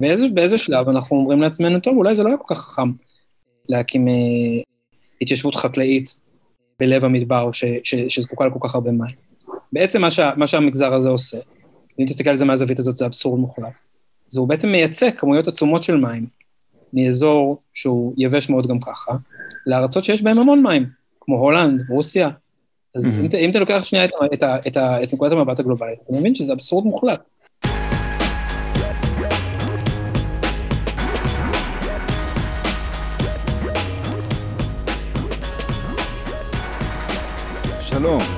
באיזה, באיזה שלב אנחנו אומרים לעצמנו, טוב, אולי זה לא היה כל כך חכם להקים אה, התיישבות חקלאית בלב המדבר ש, ש, שזקוקה לכל כך הרבה מים. בעצם מה, שה, מה שהמגזר הזה עושה, אם תסתכל על זה מהזווית הזאת, זה אבסורד מוחלט. זה הוא בעצם מייצא כמויות עצומות של מים מאזור שהוא יבש מאוד גם ככה, לארצות שיש בהם המון מים, כמו הולנד, רוסיה. אז mm-hmm. אם, אם אתה לוקח שנייה את, את, את, את נקודת המבט הגלובלית, אתה מבין שזה אבסורד מוחלט.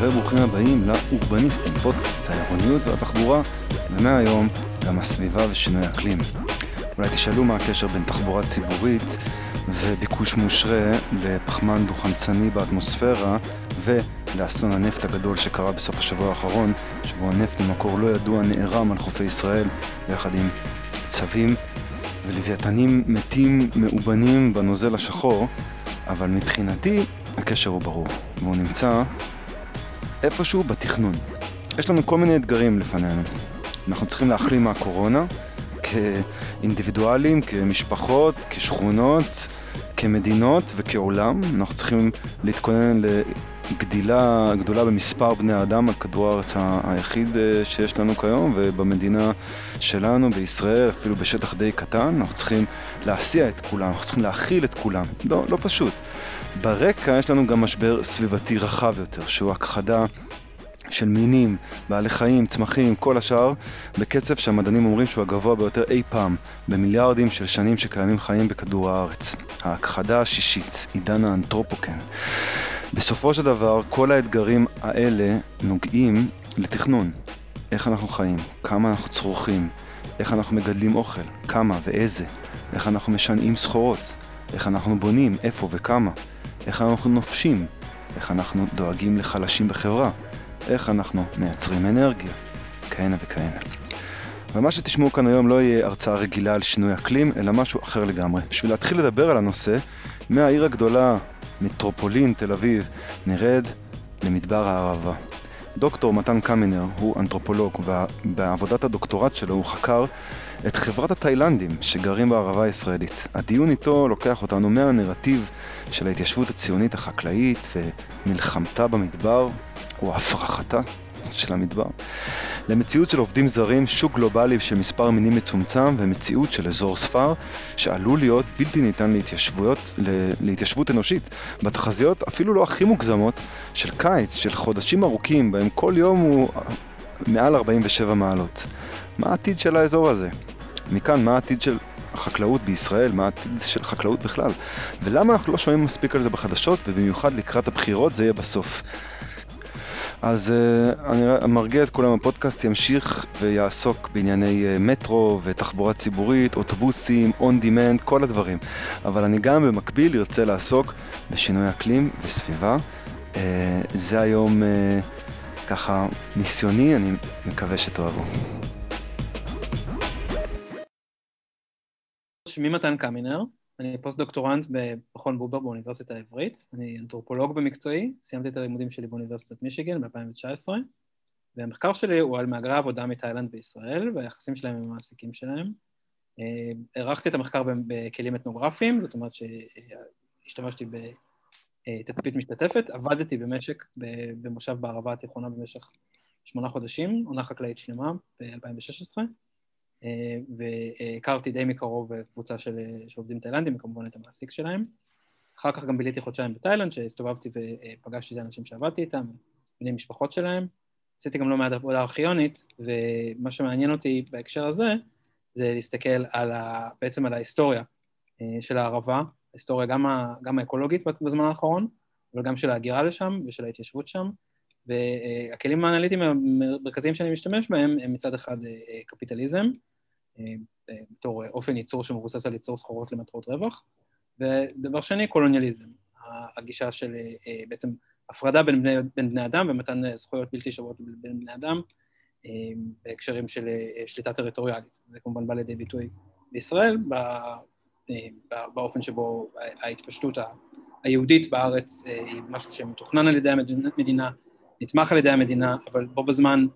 וברוכים הבאים לאורבניסטים, פודקאסט העירוניות והתחבורה, ומהיום גם הסביבה ושינוי האקלים. אולי תשאלו מה הקשר בין תחבורה ציבורית וביקוש מושרה לפחמן דו-חמצני באטמוספירה ולאסון הנפט הגדול שקרה בסוף השבוע האחרון, שבו הנפט ממקור לא ידוע נערם על חופי ישראל יחד עם צבים ולוויתנים מתים מאובנים בנוזל השחור, אבל מבחינתי הקשר הוא ברור, והוא נמצא איפשהו בתכנון. יש לנו כל מיני אתגרים לפנינו. אנחנו צריכים להחלים מהקורונה כאינדיבידואלים, כמשפחות, כשכונות, כמדינות וכעולם. אנחנו צריכים להתכונן לגדילה גדולה במספר בני האדם על כדור הארץ היחיד אה, שיש לנו כיום ובמדינה שלנו, בישראל, אפילו בשטח די קטן. אנחנו צריכים להסיע את כולם, אנחנו צריכים להכיל את כולם. לא, לא פשוט. ברקע יש לנו גם משבר סביבתי רחב יותר, שהוא הכחדה של מינים, בעלי חיים, צמחים, כל השאר, בקצב שהמדענים אומרים שהוא הגבוה ביותר אי פעם, במיליארדים של שנים שקיימים חיים בכדור הארץ. ההכחדה השישית, עידן האנתרופוקן. בסופו של דבר, כל האתגרים האלה נוגעים לתכנון. איך אנחנו חיים, כמה אנחנו צורכים, איך אנחנו מגדלים אוכל, כמה ואיזה, איך אנחנו משנעים סחורות, איך אנחנו בונים, איפה וכמה. איך אנחנו נופשים, איך אנחנו דואגים לחלשים בחברה, איך אנחנו מייצרים אנרגיה, כהנה וכהנה. ומה שתשמעו כאן היום לא יהיה הרצאה רגילה על שינוי אקלים, אלא משהו אחר לגמרי. בשביל להתחיל לדבר על הנושא, מהעיר הגדולה, מטרופולין תל אביב, נרד למדבר הערבה. דוקטור מתן קמינר הוא אנתרופולוג, ובעבודת הדוקטורט שלו הוא חקר את חברת התאילנדים שגרים בערבה הישראלית. הדיון איתו לוקח אותנו מהנרטיב של ההתיישבות הציונית החקלאית ומלחמתה במדבר, או הפרחתה של המדבר, למציאות של עובדים זרים, שוק גלובלי של מספר מינים מצומצם ומציאות של אזור ספר שעלול להיות בלתי ניתן להתיישבות, להתיישבות אנושית. בתחזיות אפילו לא הכי מוגזמות של קיץ, של חודשים ארוכים בהם כל יום הוא מעל 47 מעלות. מה העתיד של האזור הזה? מכאן, מה העתיד של החקלאות בישראל, מה העתיד של חקלאות בכלל? ולמה אנחנו לא שומעים מספיק על זה בחדשות, ובמיוחד לקראת הבחירות זה יהיה בסוף. אז uh, אני מרגיע את כולם, הפודקאסט ימשיך ויעסוק בענייני uh, מטרו ותחבורה ציבורית, אוטובוסים, און דימנד, כל הדברים. אבל אני גם במקביל ארצה לעסוק בשינוי אקלים וסביבה. Uh, זה היום ככה ניסיוני, אני מקווה שתאהבו. שמי מתן קמינר, אני פוסט-דוקטורנט במכון בובר באוניברסיטה העברית, אני אנתרופולוג במקצועי, סיימתי את הלימודים שלי באוניברסיטת מישיגן ב-2019, והמחקר שלי הוא על מהגרי עבודה מתאילנד בישראל והיחסים שלהם עם המעסיקים שלהם. ערכתי את המחקר בכלים אתנוגרפיים, זאת אומרת שהשתמשתי בתצפית משתתפת, עבדתי במשק במושב בערבה התיכונה במשך שמונה חודשים, עונה חקלאית שלמה ב-2016, אה, והכרתי די מקרוב קבוצה של, של עובדים תאילנדים, וכמובן את המעסיק שלהם. אחר כך גם ביליתי חודשיים בתאילנד, שהסתובבתי ופגשתי את האנשים שעבדתי איתם, בני משפחות שלהם. עשיתי גם לא מעט עבודה ארכיונית, ומה שמעניין אותי בהקשר הזה, זה להסתכל על ה, בעצם על ההיסטוריה אה, של הערבה, ההיסטוריה גם, ה, גם האקולוגית בזמן האחרון, אבל גם של ההגירה לשם ושל ההתיישבות שם. והכלים האנליטיים המרכזיים שאני משתמש בהם הם מצד אחד אה, קפיטליזם, אה, בתור אופן ייצור שמבוסס על ייצור סחורות למטרות רווח, ודבר שני, קולוניאליזם, הגישה של אה, בעצם הפרדה בין בני, בין בני אדם ומתן זכויות בלתי שוות בין בני אדם בהקשרים של שליטה טריטוריאלית. זה כמובן בא לידי ביטוי בישראל, באופן שבו ההתפשטות היהודית בארץ היא משהו שמתוכנן על ידי המדינה, נתמך על ידי המדינה, אבל בו בזמן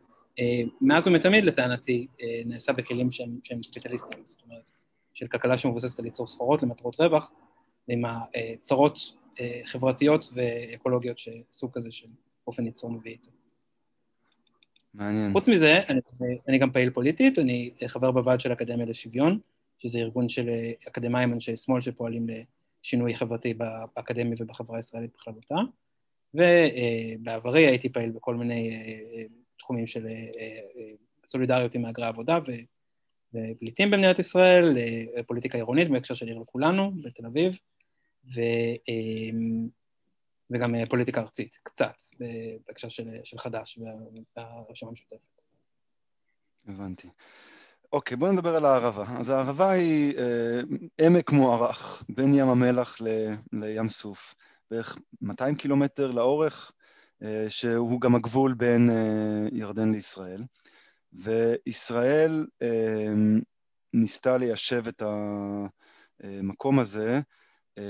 מאז ומתמיד, לטענתי, נעשה בכלים שהם, שהם קפיטליסטיים, זאת אומרת, של כלכלה שמבוססת על ייצור סחורות למטרות רווח, עם הצרות חברתיות ואקולוגיות שסוג כזה של אופן ייצור מביא איתו. מעניין. חוץ מזה, אני, אני גם פעיל פוליטית, אני חבר בוועד של האקדמיה לשוויון, שזה ארגון של אקדמאים אנשי שמאל שפועלים לשינוי חברתי באקדמיה ובחברה הישראלית בכללותה. ובעברי הייתי פעיל בכל מיני תחומים של סולידריות עם מהגרי עבודה ופליטים במדינת ישראל, פוליטיקה עירונית בהקשר של עיר לכולנו בתל אביב, ו... וגם פוליטיקה ארצית, קצת, בהקשר של, של חד"ש והרשימה המשותפת. הבנתי. אוקיי, בואו נדבר על הערבה. אז הערבה היא אה, עמק מוערך בין ים המלח ל, לים סוף, בערך 200 קילומטר לאורך, אה, שהוא גם הגבול בין אה, ירדן לישראל. וישראל אה, ניסתה ליישב את המקום הזה אה,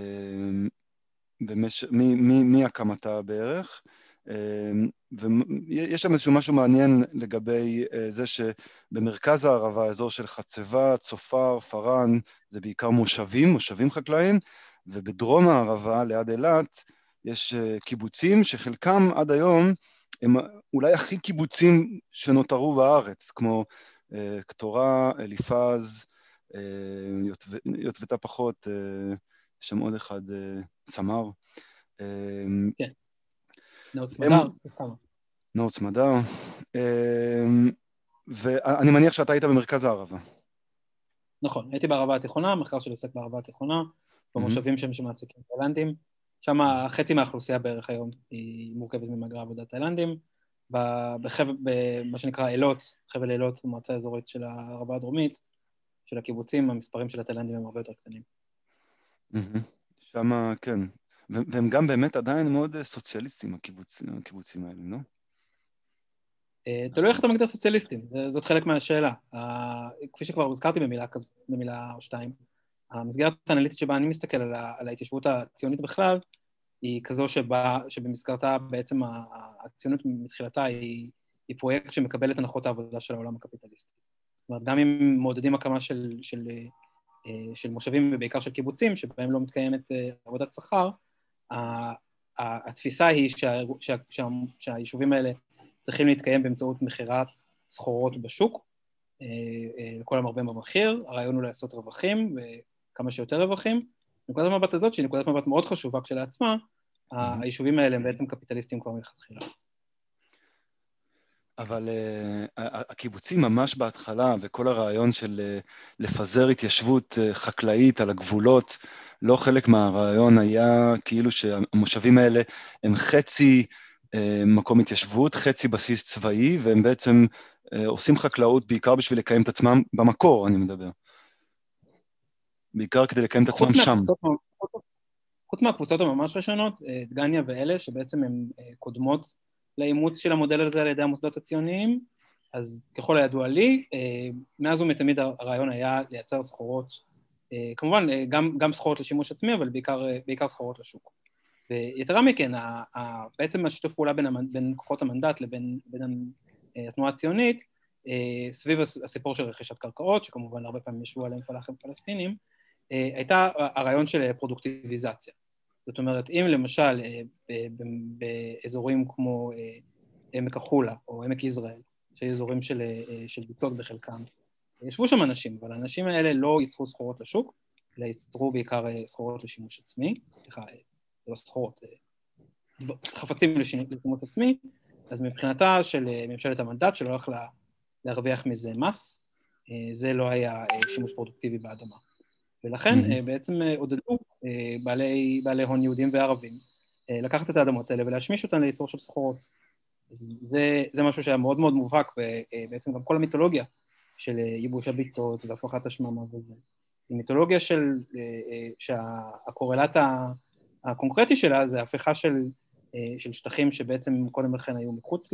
במש... מהקמתה בערך. ויש שם איזשהו משהו מעניין לגבי אה, זה שבמרכז הערבה, האזור של חצבה, צופר, פארן, זה בעיקר מושבים, מושבים חקלאיים, ובדרום הערבה, ליד אילת, יש אה, קיבוצים שחלקם עד היום הם אולי הכי קיבוצים שנותרו בארץ, כמו אה, קטורה, אליפז, יוטבתה פחות, יש שם עוד אחד, סמר. כן. נאות סמדר, נאות סמדר. ואני מניח שאתה היית במרכז הערבה. נכון, הייתי בערבה התיכונה, המחקר שלי עוסק בערבה התיכונה, במושבים שם שמעסיקים תאילנדים. שם חצי מהאוכלוסייה בערך היום היא מורכבת ממהגרי עבודה תאילנדים. במה שנקרא אילות, חבל אילות, המועצה האזורית של הערבה הדרומית, של הקיבוצים, המספרים של התאילנדים הם הרבה יותר קטנים. שם, כן, והם גם באמת עדיין מאוד אה, סוציאליסטים, הקיבוצים, הקיבוצים האלה, לא? אה, תלוי איך אתה מגדיר סוציאליסטים, זאת חלק מהשאלה. כפי שכבר הזכרתי במילה כזו, במילה או שתיים, המסגרת האנליטית שבה אני מסתכל על, על ההתיישבות הציונית בכלל, היא כזו שבה, שבמסגרתה בעצם הציונות מתחילתה היא, היא פרויקט שמקבל את הנחות העבודה של העולם הקפיטליסטי. זאת אומרת, גם אם מעודדים הקמה של, של, אה, של מושבים ובעיקר של קיבוצים, שבהם לא מתקיימת עבודת שכר, התפיסה היא שה, שה, שה, שהיישובים האלה צריכים להתקיים באמצעות מכירת סחורות בשוק, אה, אה, לכל המרבה במחיר, הרעיון הוא לעשות רווחים, וכמה שיותר רווחים. נקודת המבט הזאת, שהיא נקודת מבט מאוד חשובה כשלעצמה, היישובים האלה הם בעצם קפיטליסטים כבר מלכתחילה. אבל uh, הקיבוצים ממש בהתחלה, וכל הרעיון של uh, לפזר התיישבות uh, חקלאית על הגבולות, לא חלק מהרעיון היה כאילו שהמושבים האלה הם חצי uh, מקום התיישבות, חצי בסיס צבאי, והם בעצם uh, עושים חקלאות בעיקר בשביל לקיים את עצמם, במקור אני מדבר. בעיקר כדי לקיים את עצמם שם. חוץ מהקבוצות הממש ראשונות, דגניה ואלה, שבעצם הן קודמות לאימוץ של המודל הזה על ידי המוסדות הציוניים, אז ככל הידוע לי, אה, מאז ומתמיד הרעיון היה לייצר סחורות, אה, כמובן אה, גם, גם סחורות לשימוש עצמי, אבל בעיקר, בעיקר סחורות לשוק. ויתרה מכן, בעצם השיתוף פעולה בין, בין כוחות המנדט לבין בין התנועה הציונית, סביב הסיפור של רכישת קרקעות, שכמובן הרבה פעמים ישבו עליהם פלאחים פלסטינים, הייתה הרעיון של פרודוקטיביזציה. זאת אומרת, אם למשל אה, באזורים כמו אה, עמק החולה או עמק יזרעאל, שהיו אזורים של, אה, של ביצות בחלקם, ישבו שם אנשים, אבל האנשים האלה לא ייצרו סחורות לשוק, אלא ייצרו בעיקר סחורות לשימוש עצמי, סליחה, זה לא סחורות, חפצים לשימוש עצמי, אז מבחינתה של ממשלת המנדט, שלא יכלה להרוויח מזה מס, זה לא היה שימוש פרודוקטיבי באדמה. ולכן mm-hmm. בעצם עודדו אה, בעלי, בעלי הון יהודים וערבים, אה, לקחת את האדמות האלה ולהשמיש אותן לייצור של סחורות. זה, זה משהו שהיה מאוד מאוד מובהק, ובעצם גם כל המיתולוגיה של אה, ייבוש הביצות והפרחת השממה וזה. היא מיתולוגיה של, שהקורלט הקונקרטי שלה זה הפיכה של, של שטחים שבעצם קודם לכן היו מחוץ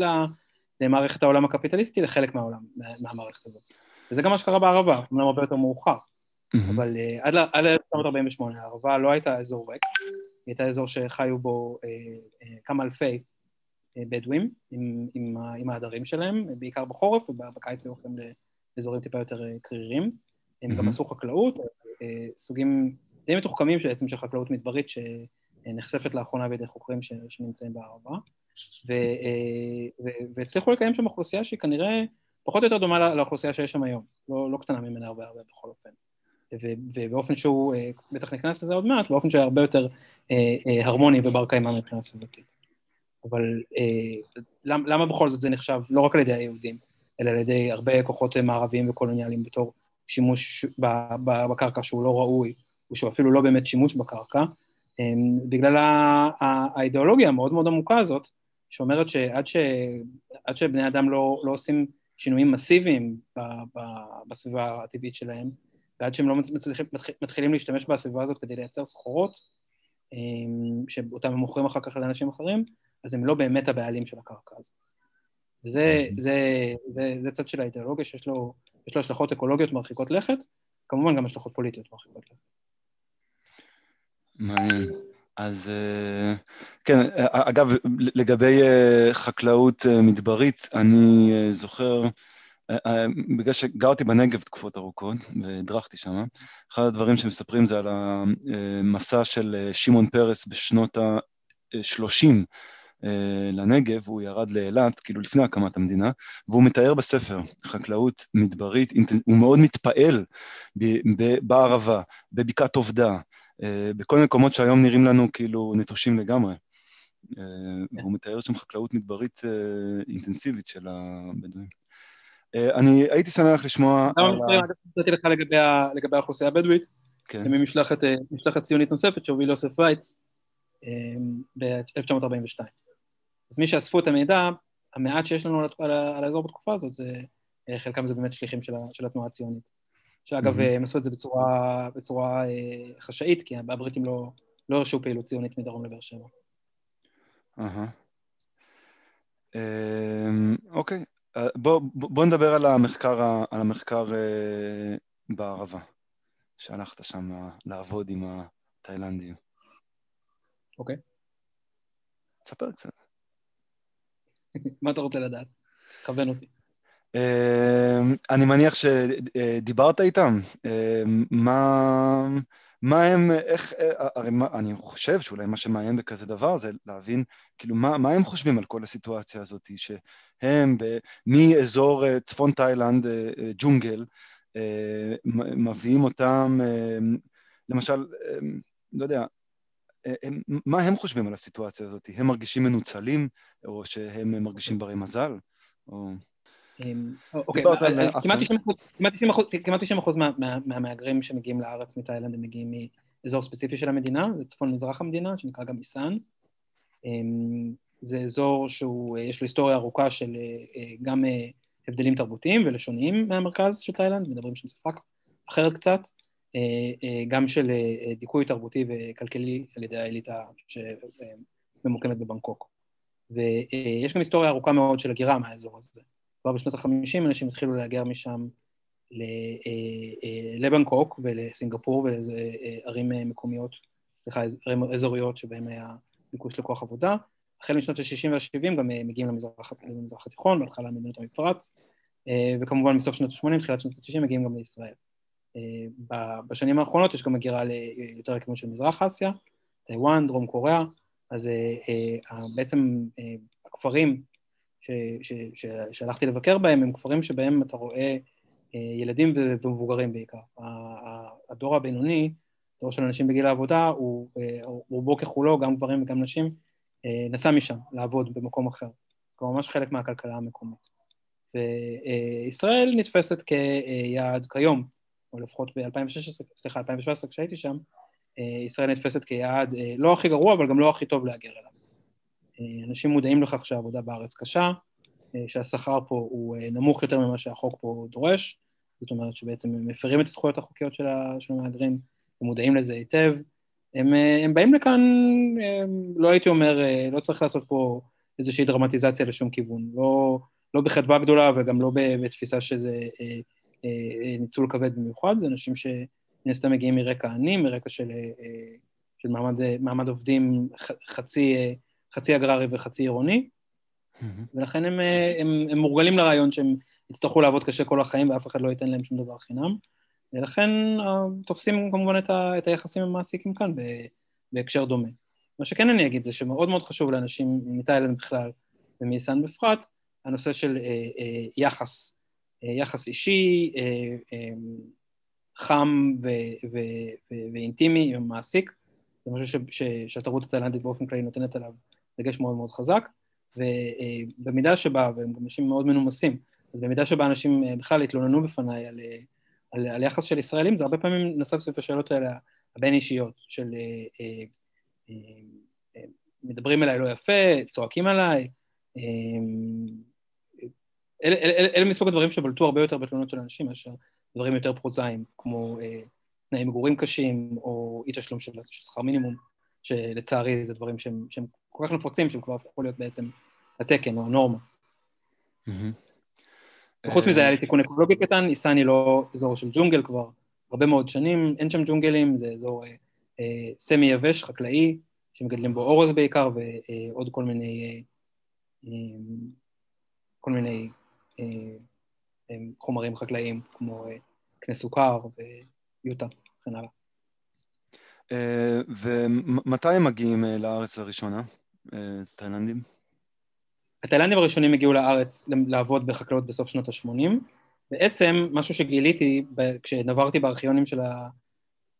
למערכת העולם הקפיטליסטי לחלק מהעולם, מהמערכת הזאת. וזה גם מה שקרה בערבה, אמנם הרבה יותר מאוחר. אבל uh, עד, עד 1948 הערבה לא הייתה אזור ריק, היא הייתה אזור שחיו בו uh, uh, כמה אלפי בדואים עם, עם, עם העדרים שלהם, בעיקר בחורף ובקיץ הם הולכים לאזורים טיפה יותר קרירים. הם גם עשו חקלאות, סוגים די מתוחכמים בעצם של חקלאות מדברית שנחשפת לאחרונה בידי חוקרים שנמצאים בערבה, והצליחו לקיים שם אוכלוסייה שהיא כנראה פחות או יותר דומה לאוכלוסייה שיש שם היום, לא, לא קטנה ממנה הרבה הרבה בכל אופן. ובאופן שהוא, אה, בטח נכנס לזה עוד מעט, באופן שהיה הרבה יותר אה, אה, הרמוני ובר קיימא מבחינה סביבתית. אבל למה, למה בכל זאת זה נחשב לא רק על ידי היהודים, אלא על ידי הרבה כוחות מערביים וקולוניאליים בתור שימוש בקרקע שהוא לא ראוי, או שהוא אפילו לא באמת שימוש בקרקע, בגלל האידיאולוגיה המאוד מאוד עמוקה הזאת, שאומרת שעד ש, שבני אדם לא, לא עושים שינויים מסיביים בסביבה הטבעית שלהם, ועד שהם לא מצליחים, מתחילים להשתמש בסביבה הזאת כדי לייצר סחורות, אמ, שאותם הם מוכרים אחר כך לאנשים אחרים, אז הם לא באמת הבעלים של הקרקע הזאת. וזה זה, זה, זה צד של האידיאולוגיה שיש לו, לו השלכות אקולוגיות מרחיקות לכת, כמובן גם השלכות פוליטיות מרחיקות לכת. מעניין. אז אה, כן, אגב, לגבי אה, חקלאות אה, מדברית, אני זוכר אה, אה, בגלל שגרתי בנגב תקופות ארוכות והדרכתי שם, אחד הדברים שמספרים זה על המסע של שמעון פרס בשנות ה-30 אה, לנגב, הוא ירד לאילת, כאילו לפני הקמת המדינה, והוא מתאר בספר חקלאות מדברית, הוא מאוד מתפעל בערבה, בבקעת עובדה, בכל מקומות שהיום נראים לנו כאילו נטושים לגמרי. והוא מתאר שם חקלאות מדברית אינטנסיבית של הבדואים. אה, אני הייתי שמח לשמוע... אגב, נתתי לך לגבי האוכלוסייה הבדואית, כן. ממשלחת אה, ציונית נוספת שהוביל יוסף וייץ אה, ב-1942. אז מי שאספו את המידע, המעט שיש לנו על האזור בתקופה הזאת, זה, חלקם זה באמת שליחים של התנועה הציונית. שאגב, הם עשו את זה בצורה, חשאית, כי הבריטים לא, לא הרשו פעילות ציונית מדרום לבאר שבע. אהה. אוקיי, בוא, בוא נדבר על המחקר, על המחקר אה, בערבה, שהלכת שם לעבוד עם התאילנדים. אוקיי. תספר קצת. מה אתה רוצה לדעת? כוון אותי. אה, אני מניח שדיברת איתם. מה... מה הם, איך, אה, הרי מה, אני חושב שאולי מה שמעניין בכזה דבר זה להבין, כאילו, מה, מה הם חושבים על כל הסיטואציה הזאת, שהם ב, מאזור אה, צפון תאילנד, אה, ג'ונגל, מביאים אותם, למשל, לא יודע, הם, מה הם חושבים על הסיטואציה הזאת? הם מרגישים מנוצלים, או שהם מרגישים ברי מזל? או... אמ, אוקיי, כמעט 90 אחוז מהמהגרים שמגיעים לארץ מתאילנד הם מגיעים מאזור ספציפי של המדינה, זה צפון מזרח המדינה, שנקרא גם איסן. אמ, זה אזור שיש לו היסטוריה ארוכה של אה, גם אה, הבדלים תרבותיים ולשוניים מהמרכז של תאילנד, מדברים שם שפה אחרת קצת, אה, גם של דיכוי תרבותי וכלכלי על ידי האליטה שממוקמת בבנקוק. ויש גם היסטוריה ארוכה מאוד של הגירה מהאזור הזה. כבר בשנות ה-50 אנשים התחילו להגר משם אה, אה, לבנקוק ולסינגפור ולערים אה, מקומיות, סליחה, ערים אזוריות שבהן היה ביקוש לכוח עבודה. החל משנות ה-60 וה-70 גם מגיעים למזרח, למזרח התיכון, בהתחלה מדינות המפרץ, וכמובן מסוף שנות ה-80, תחילת שנות ה-90 מגיעים גם לישראל. בשנים האחרונות יש גם הגירה יותר לכיוון של מזרח אסיה, טיוואן, דרום קוריאה, אז בעצם הכפרים שהלכתי לבקר בהם, הם כפרים שבהם אתה רואה אה, ילדים ומבוגרים בעיקר. הדור הבינוני, דור של אנשים בגיל העבודה, הוא אה, רובו ככולו, גם גברים וגם נשים, אה, נסע משם לעבוד במקום אחר. כלומר, ממש חלק מהכלכלה המקומית. וישראל נתפסת כיעד כיום, או לפחות ב-2016, סליחה, 2017 כשהייתי שם, ישראל נתפסת כיעד לא הכי גרוע, אבל גם לא הכי טוב להגר אליו. אנשים מודעים לכך שהעבודה בארץ קשה, אה, שהשכר פה הוא אה, נמוך יותר ממה שהחוק פה דורש, זאת אומרת שבעצם הם מפרים את הזכויות החוקיות של המהגרים, הם מודעים לזה היטב. הם, אה, הם באים לכאן, הם, לא הייתי אומר, לא צריך לעשות פה איזושהי דרמטיזציה לשום כיוון, לא, לא בחדווה גדולה וגם לא בתפיסה שזה אה, אה, ניצול כבד במיוחד, זה אנשים שמן הסתם מגיעים מרקע עני, מרקע של, אה, של מעמד, מעמד עובדים חצי... חצי אגררי וחצי עירוני, ולכן הם, הם, הם מורגלים לרעיון שהם יצטרכו לעבוד קשה כל החיים ואף אחד לא ייתן להם שום דבר חינם. ולכן תופסים כמובן את, ה, את היחסים עם המעסיקים כאן בהקשר דומה. מה שכן אני אגיד זה שמאוד מאוד חשוב לאנשים מתאילנד בכלל ומאיסן בפרט, הנושא של אה, אה, יחס, אה, יחס אישי, אה, אה, חם ו, ו, ו, ואינטימי עם המעסיק, זה משהו ש, ש, שהתרבות התאילנדית באופן כללי נותנת עליו דגש מאוד מאוד חזק, ובמידה שבה, והם גם אנשים מאוד מנומסים, אז במידה שבה אנשים אה, בכלל התלוננו בפניי על, אה, על, על יחס של ישראלים, זה הרבה פעמים נסב סביב השאלות האלה הבין אישיות, של אה, מדברים אליי לא יפה, צועקים עליי, אלה, אלה, אלה מסוג הדברים שבלטו הרבה יותר בתלונות של אנשים מאשר דברים יותר פרוזאיים, כמו אה, תנאי מגורים קשים, או אי תשלום של, של שכר מינימום, שלצערי זה דברים שהם, שהם כל כך נפוצים, שהם כבר הפכו להיות בעצם התקן או הנורמה. וחוץ מזה היה לי תיקון אקולוגי קטן, איסני לא אזור של ג'ונגל כבר הרבה מאוד שנים, אין שם ג'ונגלים, זה אזור אה, אה, סמי יבש, חקלאי, שמגדלים בו אורז בעיקר, ועוד כל מיני, אה, כל מיני חומרים חקלאיים, כמו קנה סוכר ויוטה, וכן הלאה. ומתי הם מגיעים לארץ לראשונה, תאילנדים? התאילנדים הראשונים הגיעו לארץ לעבוד בחקלאות בסוף שנות ה-80. בעצם, משהו שגיליתי כשנברתי בארכיונים של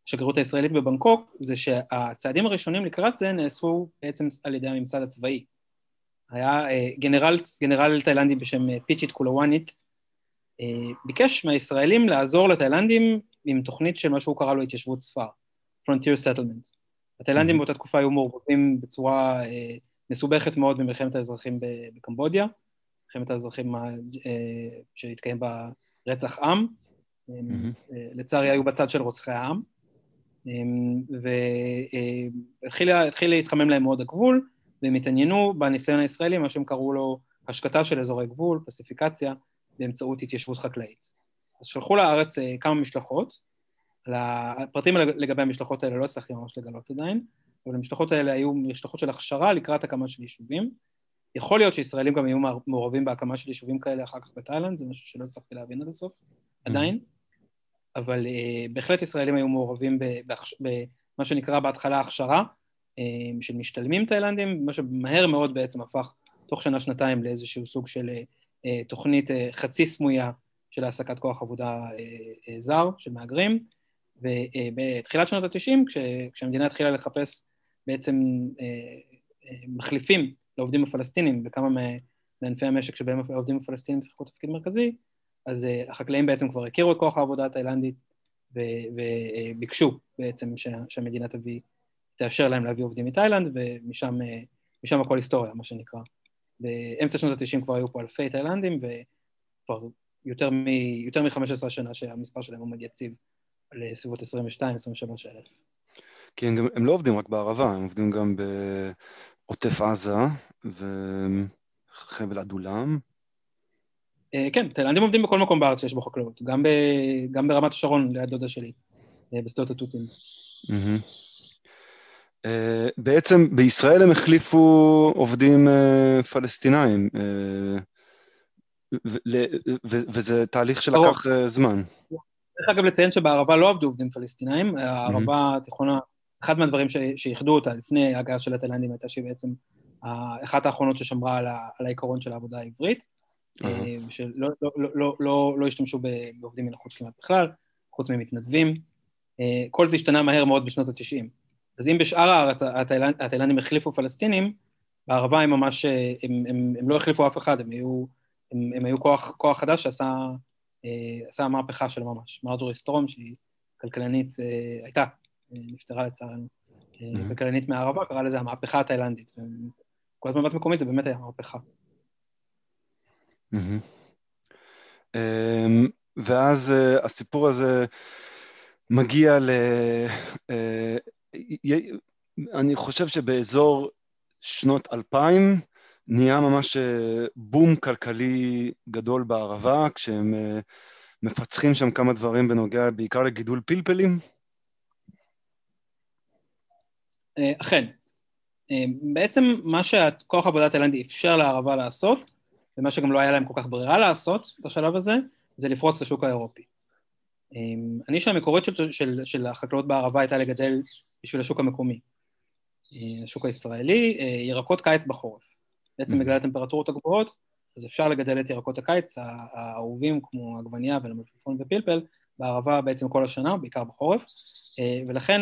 השגרירות הישראלית בבנקוק, זה שהצעדים הראשונים לקראת זה נעשו בעצם על ידי הממסד הצבאי. היה אה, גנרל, גנרל תאילנדי בשם אה, פיצ'יט קולוואנית, אה, ביקש מהישראלים לעזור לתאילנדים עם תוכנית של מה שהוא קרא לו התיישבות ספר, Frontier Settlement. התאילנדים mm-hmm. באותה תקופה היו מעורבבים בצורה מסובכת מאוד במלחמת האזרחים בקמבודיה, מלחמת האזרחים שהתקיים בה רצח עם, mm-hmm. לצערי היו בצד של רוצחי העם, והתחיל להתחמם להם מאוד הגבול, והם התעניינו בניסיון הישראלי, מה שהם קראו לו השקטה של אזורי גבול, פסיפיקציה, באמצעות התיישבות חקלאית. אז שלחו לארץ אה, כמה משלחות, הפרטים לגבי המשלחות האלה לא הצלחתי ממש לגלות עדיין, אבל המשלחות האלה היו משלחות של הכשרה לקראת הקמה של יישובים. יכול להיות שישראלים גם היו מעורבים בהקמה של יישובים כאלה אחר כך בתאילנד, זה משהו שלא הצלחתי להבין עד הסוף, mm-hmm. עדיין, אבל uh, בהחלט ישראלים היו מעורבים במה שנקרא בהתחלה הכשרה uh, של משתלמים תאילנדים, מה שמהר מאוד בעצם הפך תוך שנה-שנתיים לאיזשהו סוג של uh, תוכנית חצי סמויה של העסקת כוח עבודה זר, של מהגרים, ובתחילת שנות ה-90, כש, כשהמדינה התחילה לחפש בעצם אה, אה, מחליפים לעובדים הפלסטינים בכמה מענפי המשק שבהם העובדים הפלסטינים שיחקו תפקיד מרכזי, אז אה, החקלאים בעצם כבר הכירו את כוח העבודה התאילנדית וביקשו בעצם שהמדינה תביא, תאשר להם להביא עובדים מתאילנד, ומשם הכל היסטוריה, מה שנקרא. באמצע שנות ה-90 כבר היו פה אלפי תאילנדים, וכבר יותר מ-15 שנה שהמספר שלהם עומד יציב לסביבות 22-23 אלף. כי הם, הם לא עובדים רק בערבה, הם עובדים גם בעוטף עזה וחבל עדולם. אה, כן, תאילנדים עובדים בכל מקום בארץ שיש בו חקלאות, גם, ב, גם ברמת השרון, ליד דודה שלי, אה, בשדות התותים. אה, בעצם בישראל הם החליפו עובדים פלסטינאים, וזה תהליך שלקח זמן. צריך אגב לציין שבערבה לא עבדו עובדים פלסטינאים, הערבה התיכונה אחד מהדברים שאיחדו אותה לפני ההגעה של התאילנדים הייתה שהיא בעצם אחת האחרונות ששמרה על, העיקרון של העבודה העברית, uh-huh. שלא לא, לא, לא, השתמשו בעובדים מן החוץ כמעט בכלל, חוץ ממתנדבים. אה, כל זה השתנה מהר מאוד בשנות ה-90. אז אם בשאר הארץ התאילנד, התאילנדים החליפו פלסטינים, בערבה הם ממש, הם, הם, הם לא החליפו אף אחד, הם היו, הם, הם היו כוח, כוח חדש שעשה עשה מהפכה של ממש. מרג'ורי סטרום, שהיא כלכלנית, הייתה נפטרה לצערנו, כלכלנית מהערבה, קרא לזה המהפכה התאילנדית. כל הזמן בת מקומית זה באמת היה מהפכה. אמ, ואז אה, הסיפור הזה מגיע ל... אה, אני חושב שבאזור שנות 2000 נהיה ממש אה, בום כלכלי גדול בערבה, כשהם מפצחים שם כמה דברים בנוגע בעיקר לגידול פלפלים. אה, אכן. בעצם מה שכוח העבודה התאילנדי אפשר לערבה לעשות, ומה שגם לא היה להם כל כך ברירה לעשות בשלב הזה, זה לפרוץ לשוק האירופי. הנישה המקורית של, של, של החקלאות בערבה הייתה לגדל בשביל השוק המקומי. השוק הישראלי, ירקות קיץ בחורף. בעצם בגלל הטמפרטורות הגבוהות, אז אפשר לגדל את ירקות הקיץ האהובים כמו עגבנייה ולמלפפון ופלפל בערבה בעצם כל השנה, בעיקר בחורף, ולכן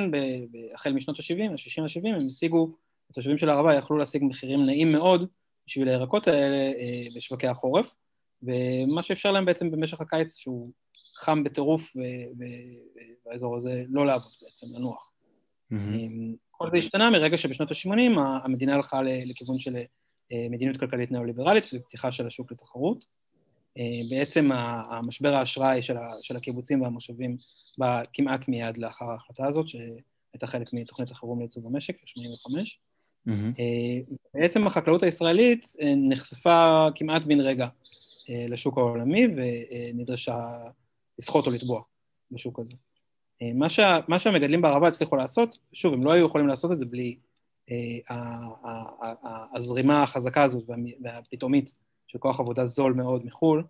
החל משנות ה-70, ה-60 ה-70, הם השיגו, התושבים של הערבה יכלו להשיג מחירים נעים מאוד בשביל הירקות האלה בשווקי החורף, ומה שאפשר להם בעצם במשך הקיץ, שהוא חם בטירוף, והאזור הזה לא לעבוד בעצם, לנוח. Mm-hmm. כל זה השתנה מרגע שבשנות ה-80 המדינה הלכה לכיוון של אה, מדיניות כלכלית ניאו-ליברלית ופתיחה של השוק לתחרות. אה, בעצם המשבר האשראי של הקיבוצים והמושבים בא כמעט מיד לאחר ההחלטה הזאת, שהייתה חלק מתוכנית החירום לייצוב המשק, ב-85. Mm-hmm. בעצם החקלאות הישראלית נחשפה כמעט בן רגע לשוק העולמי ונדרשה לסחוט או לטבוע בשוק הזה. מה, שה, מה שהמגדלים בערבה הצליחו לעשות, שוב, הם לא היו יכולים לעשות את זה בלי הזרימה החזקה הזאת והפתאומית של כוח עבודה זול מאוד מחו"ל,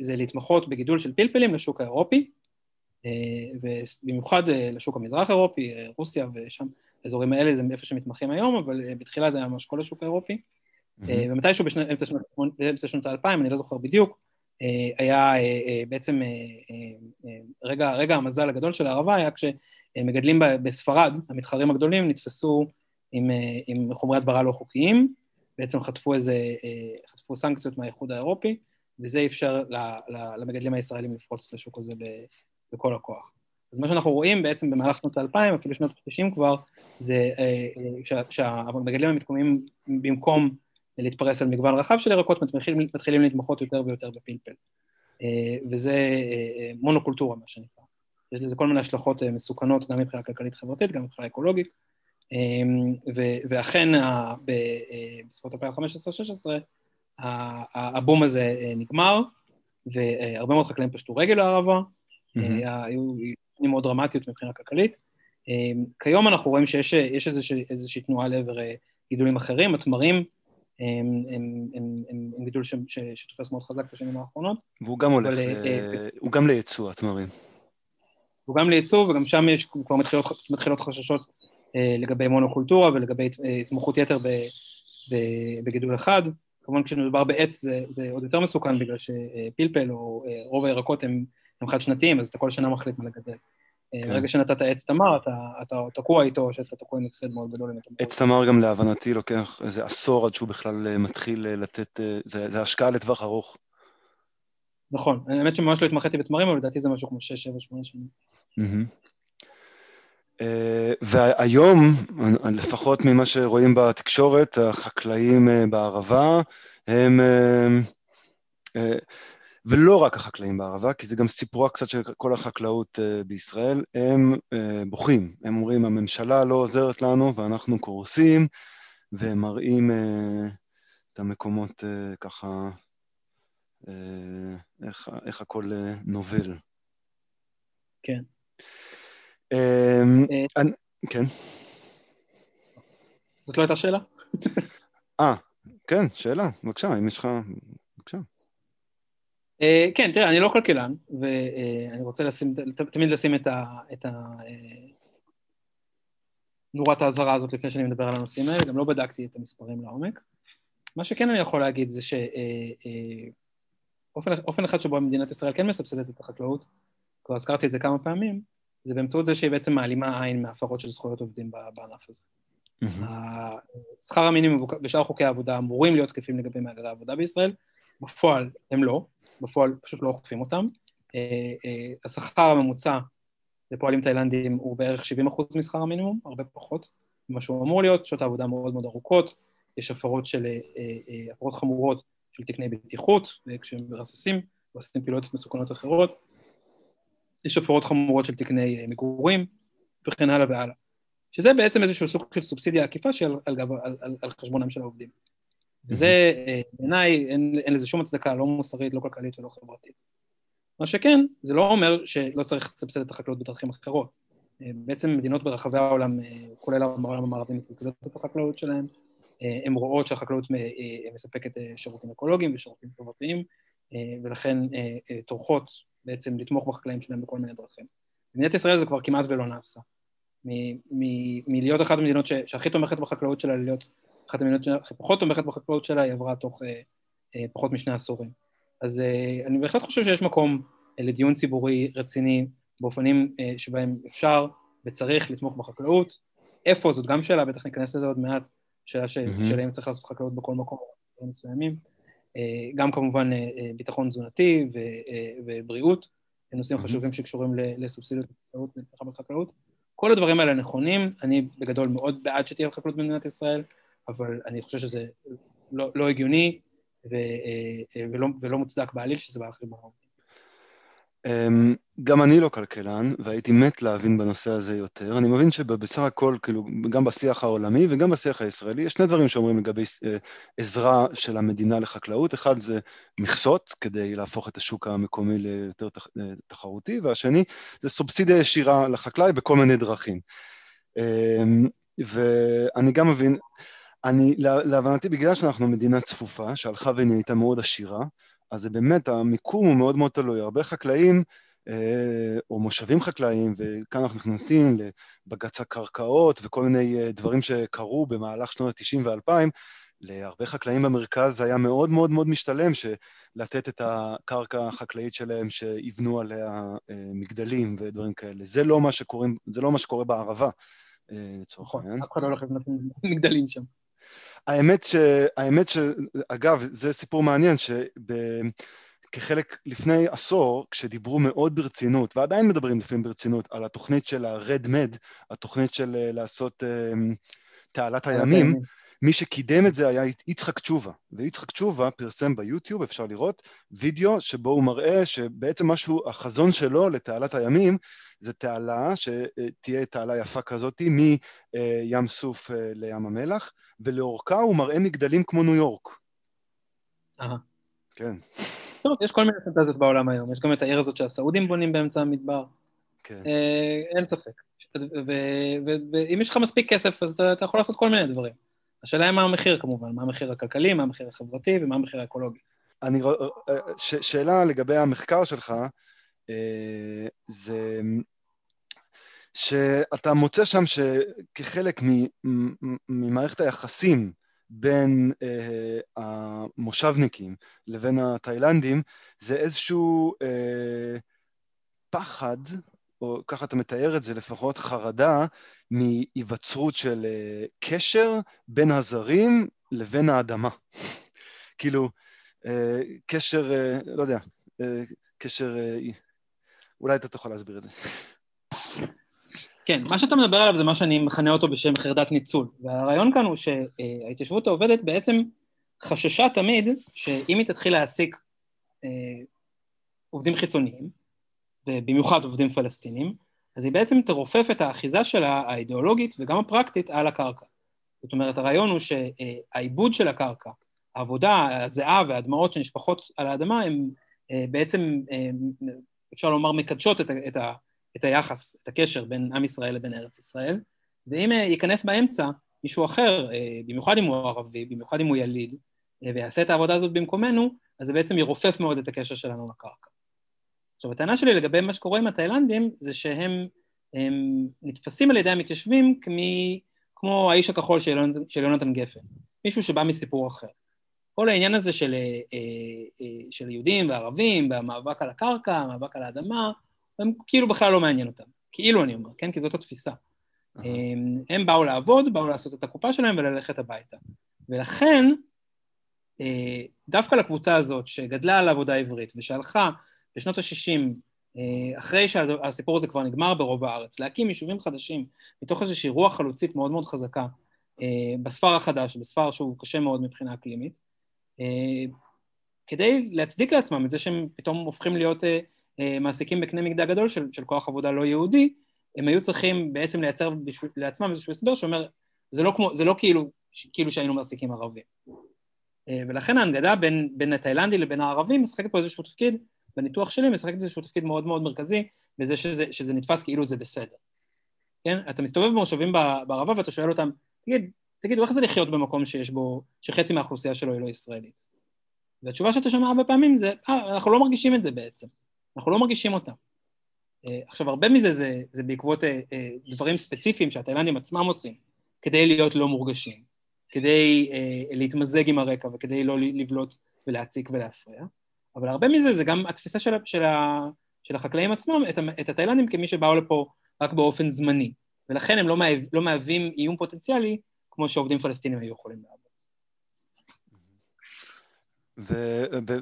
זה להתמחות בגידול של פלפלים לשוק האירופי, ובמיוחד לשוק המזרח-אירופי, רוסיה ושם, האזורים האלה זה איפה שמתמחים היום, אבל בתחילה זה היה ממש כל השוק האירופי. ומתישהו באמצע שנות האלפיים, אני לא זוכר בדיוק, היה בעצם, רגע, רגע המזל הגדול של הערבה היה כשמגדלים בספרד, המתחרים הגדולים נתפסו עם, אה, עם חומרי הדברה לא חוקיים, בעצם חטפו איזה, אה, חטפו סנקציות מהאיחוד האירופי, וזה אפשר למגדלים הישראלים לפרוץ לשוק הזה בכל הכוח. אז מה שאנחנו רואים בעצם במהלך שנות האלפיים, אפילו שנות ה-90 כבר, זה אה, שהמגדלים המתקוממים במקום להתפרס על מגוון רחב של ירקות, מתחילים, מתחילים להתמחות יותר ויותר בפלפל. וזה מונוקולטורה, מה שנקרא. יש לזה כל מיני השלכות מסוכנות, גם מבחינה כלכלית-חברתית, גם מבחינה אקולוגית, ואכן בסביבות 2015-2016 הבום הזה אה, נגמר, והרבה מאוד חקלאים פשטו רגל לערבה, אה, היו עניינים מאוד דרמטיות מבחינה כלכלית. אמ, כיום אנחנו רואים שיש איזושהי, תנועה לעבר אה, גידולים אחרים, התמרים הם, הם, הם, הם, הם גידול ש, ש, שתופס מאוד חזק בשנים האחרונות. והוא גם הולך, אבל, הוא גם לייצוא, התמרים. הוא גם לייצוא, וגם שם יש כבר מתחילות, מתחילות חששות אה, לגבי מונוקולטורה ולגבי אה, התמחות יתר בגידול אחד. כמובן כשמדובר בעץ זה, זה עוד יותר מסוכן בגלל שפלפל או אה, רוב הירקות הם, הם חד-שנתיים, אז אתה כל שנה מחליט מה לגדל. כן. ברגע שנתת עץ תמר, אתה, אתה תקוע איתו, שאתה תקוע עם הפסד מאוד גדול. עץ תמר גם להבנתי לוקח איזה עשור עד שהוא בכלל מתחיל לתת, זה, זה השקעה לטווח ארוך. נכון, האמת שממש לא התמחיתי בתמרים, אבל לדעתי זה משהו כמו 6, 7, 8 שנים. Mm-hmm. אה, והיום, לפחות ממה שרואים בתקשורת, החקלאים אה, בערבה הם, אה, ולא רק החקלאים בערבה, כי זה גם סיפורה קצת של כל החקלאות בישראל, הם בוכים. הם אומרים, הממשלה לא עוזרת לנו ואנחנו קורסים, והם מראים את המקומות ככה, איך, איך הכל נובל. כן. אמ, אה, כן. זאת לא הייתה שאלה? אה, כן, שאלה, בבקשה, אם יש לך... בבקשה. אה, כן, תראה, אני לא כלכלן, ואני רוצה לשים, תמיד לשים את ה... נורת האזהרה הזאת לפני שאני מדבר על הנושאים האלה, גם לא בדקתי את המספרים לעומק. מה שכן אני יכול להגיד זה שאופן אחד שבו מדינת ישראל כן מסבסדת את החקלאות, כבר הזכרתי את זה כמה פעמים, זה באמצעות זה שהיא בעצם מעלימה עין מהפרות של זכויות עובדים בענף הזה. שכר המינימום ושאר חוקי העבודה אמורים להיות תקפים לגבי מהגרי העבודה בישראל, בפועל הם לא, בפועל פשוט לא אוכפים אותם. אה, אה, השכר הממוצע לפועלים תאילנדים הוא בערך 70% משכר המינימום, הרבה פחות ממה שהוא אמור להיות, שעות העבודה מאוד מאוד ארוכות, יש הפרות של, אה, הפרות חמורות של תקני בטיחות, כשהם מרססים ועושים פעילויות מסוכנות אחרות, יש הפרות חמורות של תקני אה, מגורים וכן הלאה והלאה. שזה בעצם איזשהו סוג של סובסידיה עקיפה שעל על, על, על, על חשבונם של העובדים. וזה אה, בעיניי אין, אין לזה שום הצדקה, לא מוסרית, לא כלכלית ולא חברתית. מה שכן, זה לא אומר שלא צריך לסבסד את החקלאות בדרכים אחרות. בעצם מדינות ברחבי העולם, כולל העולם המערבי, מסבסדות את החקלאות שלהן, הן רואות שהחקלאות מספקת שירותים אקולוגיים ושירותים חברתיים, ולכן טורחות בעצם לתמוך בחקלאים שלהם בכל מיני דרכים. במדינת ישראל זה כבר כמעט ולא נעשה. מלהיות אחת המדינות שהכי תומכת בחקלאות שלה, להיות אחת המדינות שהכי פחות תומכת בחקלאות שלה, היא עברה תוך פחות משני עשורים. אז אני בהחלט חושב שיש מקום לדיון ציבורי רציני באופנים שבהם אפשר וצריך לתמוך בחקלאות. איפה, זאת גם שאלה, בטח ניכנס לזה עוד מעט, שאלה של אם צריך לעשות חקלאות בכל מקום, מסוימים. גם כמובן ביטחון תזונתי ובריאות, נושאים חשובים שקשורים לסובסידיות בחקלאות. כל הדברים האלה נכונים, אני בגדול מאוד בעד שתהיה חקלאות במדינת ישראל, אבל אני חושב שזה לא, לא הגיוני ולא, ולא מוצדק בעליל שזה בא אחרי ברור. אמ, גם אני לא כלכלן, והייתי מת להבין בנושא הזה יותר. אני מבין שבסך הכל, כאילו, גם בשיח העולמי וגם בשיח הישראלי, יש שני דברים שאומרים לגבי אה, עזרה של המדינה לחקלאות. אחד זה מכסות, כדי להפוך את השוק המקומי ליותר אה, תחרותי, והשני זה סובסידיה ישירה לחקלאי בכל מיני דרכים. אמ, ואני גם מבין, אני, להבנתי, בגלל שאנחנו מדינה צפופה, שהלכה ונהייתה מאוד עשירה, אז זה באמת, המיקום הוא מאוד מאוד תלוי. הרבה חקלאים, אה, או מושבים חקלאיים, וכאן אנחנו נכנסים לבג"ץ הקרקעות וכל מיני אה, דברים שקרו במהלך שנות ה-90 וה-2000, להרבה חקלאים במרכז זה היה מאוד מאוד מאוד משתלם לתת את הקרקע החקלאית שלהם, שיבנו עליה אה, מגדלים ודברים כאלה. זה לא מה, שקוראים, זה לא מה שקורה בערבה, לצורך העניין. אף אחד לא הולך לבנות מגדלים שם. האמת, ש... האמת ש... אגב, זה סיפור מעניין, שכחלק לפני עשור, כשדיברו מאוד ברצינות, ועדיין מדברים לפעמים ברצינות, על התוכנית של ה-Red Med, התוכנית של אה, לעשות um, תעלת הימים, מי שקידם את זה היה יצחק תשובה, ויצחק תשובה פרסם ביוטיוב, אפשר לראות, וידאו שבו הוא מראה שבעצם משהו, החזון שלו לתעלת הימים, זה תעלה שתהיה תעלה יפה כזאת מים סוף אה, לים המלח, ולאורכה הוא מראה מגדלים כמו ניו יורק. אהה. כן. טוב, יש כל מיני פנטזיות בעולם היום, יש גם את העיר הזאת שהסעודים בונים באמצע המדבר. כן. אה, אין ספק. ואם יש לך מספיק כסף, אז אתה יכול לעשות כל מיני דברים. השאלה היא מה המחיר כמובן, מה המחיר הכלכלי, מה המחיר החברתי ומה המחיר האקולוגי. אני, אה, ש, שאלה לגבי המחקר שלך, אה, זה שאתה מוצא שם שכחלק ממערכת היחסים בין אה, המושבניקים לבין התאילנדים, זה איזשהו אה, פחד, או ככה אתה מתאר את זה לפחות, חרדה מהיווצרות של אה, קשר בין הזרים לבין האדמה. כאילו, אה, קשר, אה, לא יודע, קשר אולי אתה תוכל להסביר את זה. כן, מה שאתה מדבר עליו זה מה שאני מכנה אותו בשם חרדת ניצול. והרעיון כאן הוא שההתיישבות העובדת בעצם חששה תמיד שאם היא תתחיל להעסיק עובדים חיצוניים, ובמיוחד עובדים פלסטינים, אז היא בעצם תרופף את האחיזה שלה, האידיאולוגית וגם הפרקטית, על הקרקע. זאת אומרת, הרעיון הוא שהעיבוד של הקרקע, העבודה, הזיעה והדמעות שנשפכות על האדמה, הם אה, בעצם אה, אפשר לומר, מקדשות את, את, ה, את היחס, את הקשר בין עם ישראל לבין ארץ ישראל, ואם אה, ייכנס באמצע מישהו אחר, במיוחד אם הוא ערבי, במיוחד אם הוא יליד, ויעשה את העבודה הזאת במקומנו, אז זה בעצם ירופף מאוד את הקשר שלנו לקרקע. עכשיו, הטענה שלי לגבי מה שקורה עם התאילנדים, זה שהם נתפסים על ידי המתיישבים כמי, כמו האיש הכחול של, של יונתן גפן, מישהו שבא מסיפור אחר. כל העניין הזה של, אה, אה, אה, של יהודים וערבים, והמאבק על הקרקע, המאבק על האדמה, הם כאילו בכלל לא מעניין אותם. כאילו אני אומר, כן? כי זאת התפיסה. הם באו לעבוד, באו לעשות את הקופה שלהם וללכת הביתה. ולכן, דווקא לקבוצה הזאת, שגדלה על עבודה עברית ושהלכה בשנות ה-60, אחרי שהסיפור הזה כבר נגמר ברוב הארץ, להקים יישובים חדשים מתוך איזושהי רוח חלוצית מאוד מאוד חזקה בספר החדש, בספר שהוא קשה מאוד מבחינה אקלימית, אה, כדי להצדיק לעצמם את זה שהם פתאום הופכים להיות אה, אה, מעסיקים בקנה מידה גדול של, של כוח עבודה לא יהודי, הם היו צריכים בעצם לייצר בשביל, לעצמם איזשהו הסבר שאומר, זה לא, כמו, זה לא כאילו, כאילו שהיינו מעסיקים ערבים. ולכן ההנגדה בין, בין התאילנדי לבין הערבים משחקת פה איזשהו תפקיד, בניתוח שלי משחקת איזשהו תפקיד מאוד מאוד מרכזי, בזה שזה, שזה נתפס כאילו זה בסדר. כן? אתה מסתובב במושבים בערבה ואתה שואל אותם, תגיד, תגידו, איך זה לחיות במקום שיש בו, שחצי מהאוכלוסייה שלו היא לא ישראלית? והתשובה שאתה שומע הרבה פעמים זה, אה, אנחנו לא מרגישים את זה בעצם, אנחנו לא מרגישים אותם. אה, עכשיו, הרבה מזה זה, זה בעקבות אה, אה, דברים ספציפיים שהתאילנדים עצמם עושים, כדי להיות לא מורגשים, כדי אה, להתמזג עם הרקע וכדי לא לבלוט ולהציק ולהפריע, אבל הרבה מזה זה גם התפיסה של, של, של החקלאים עצמם, את, את התאילנדים כמי שבאו לפה רק באופן זמני, ולכן הם לא, מהו, לא מהווים איום פוטנציאלי כמו שעובדים פלסטינים היו יכולים לעבוד.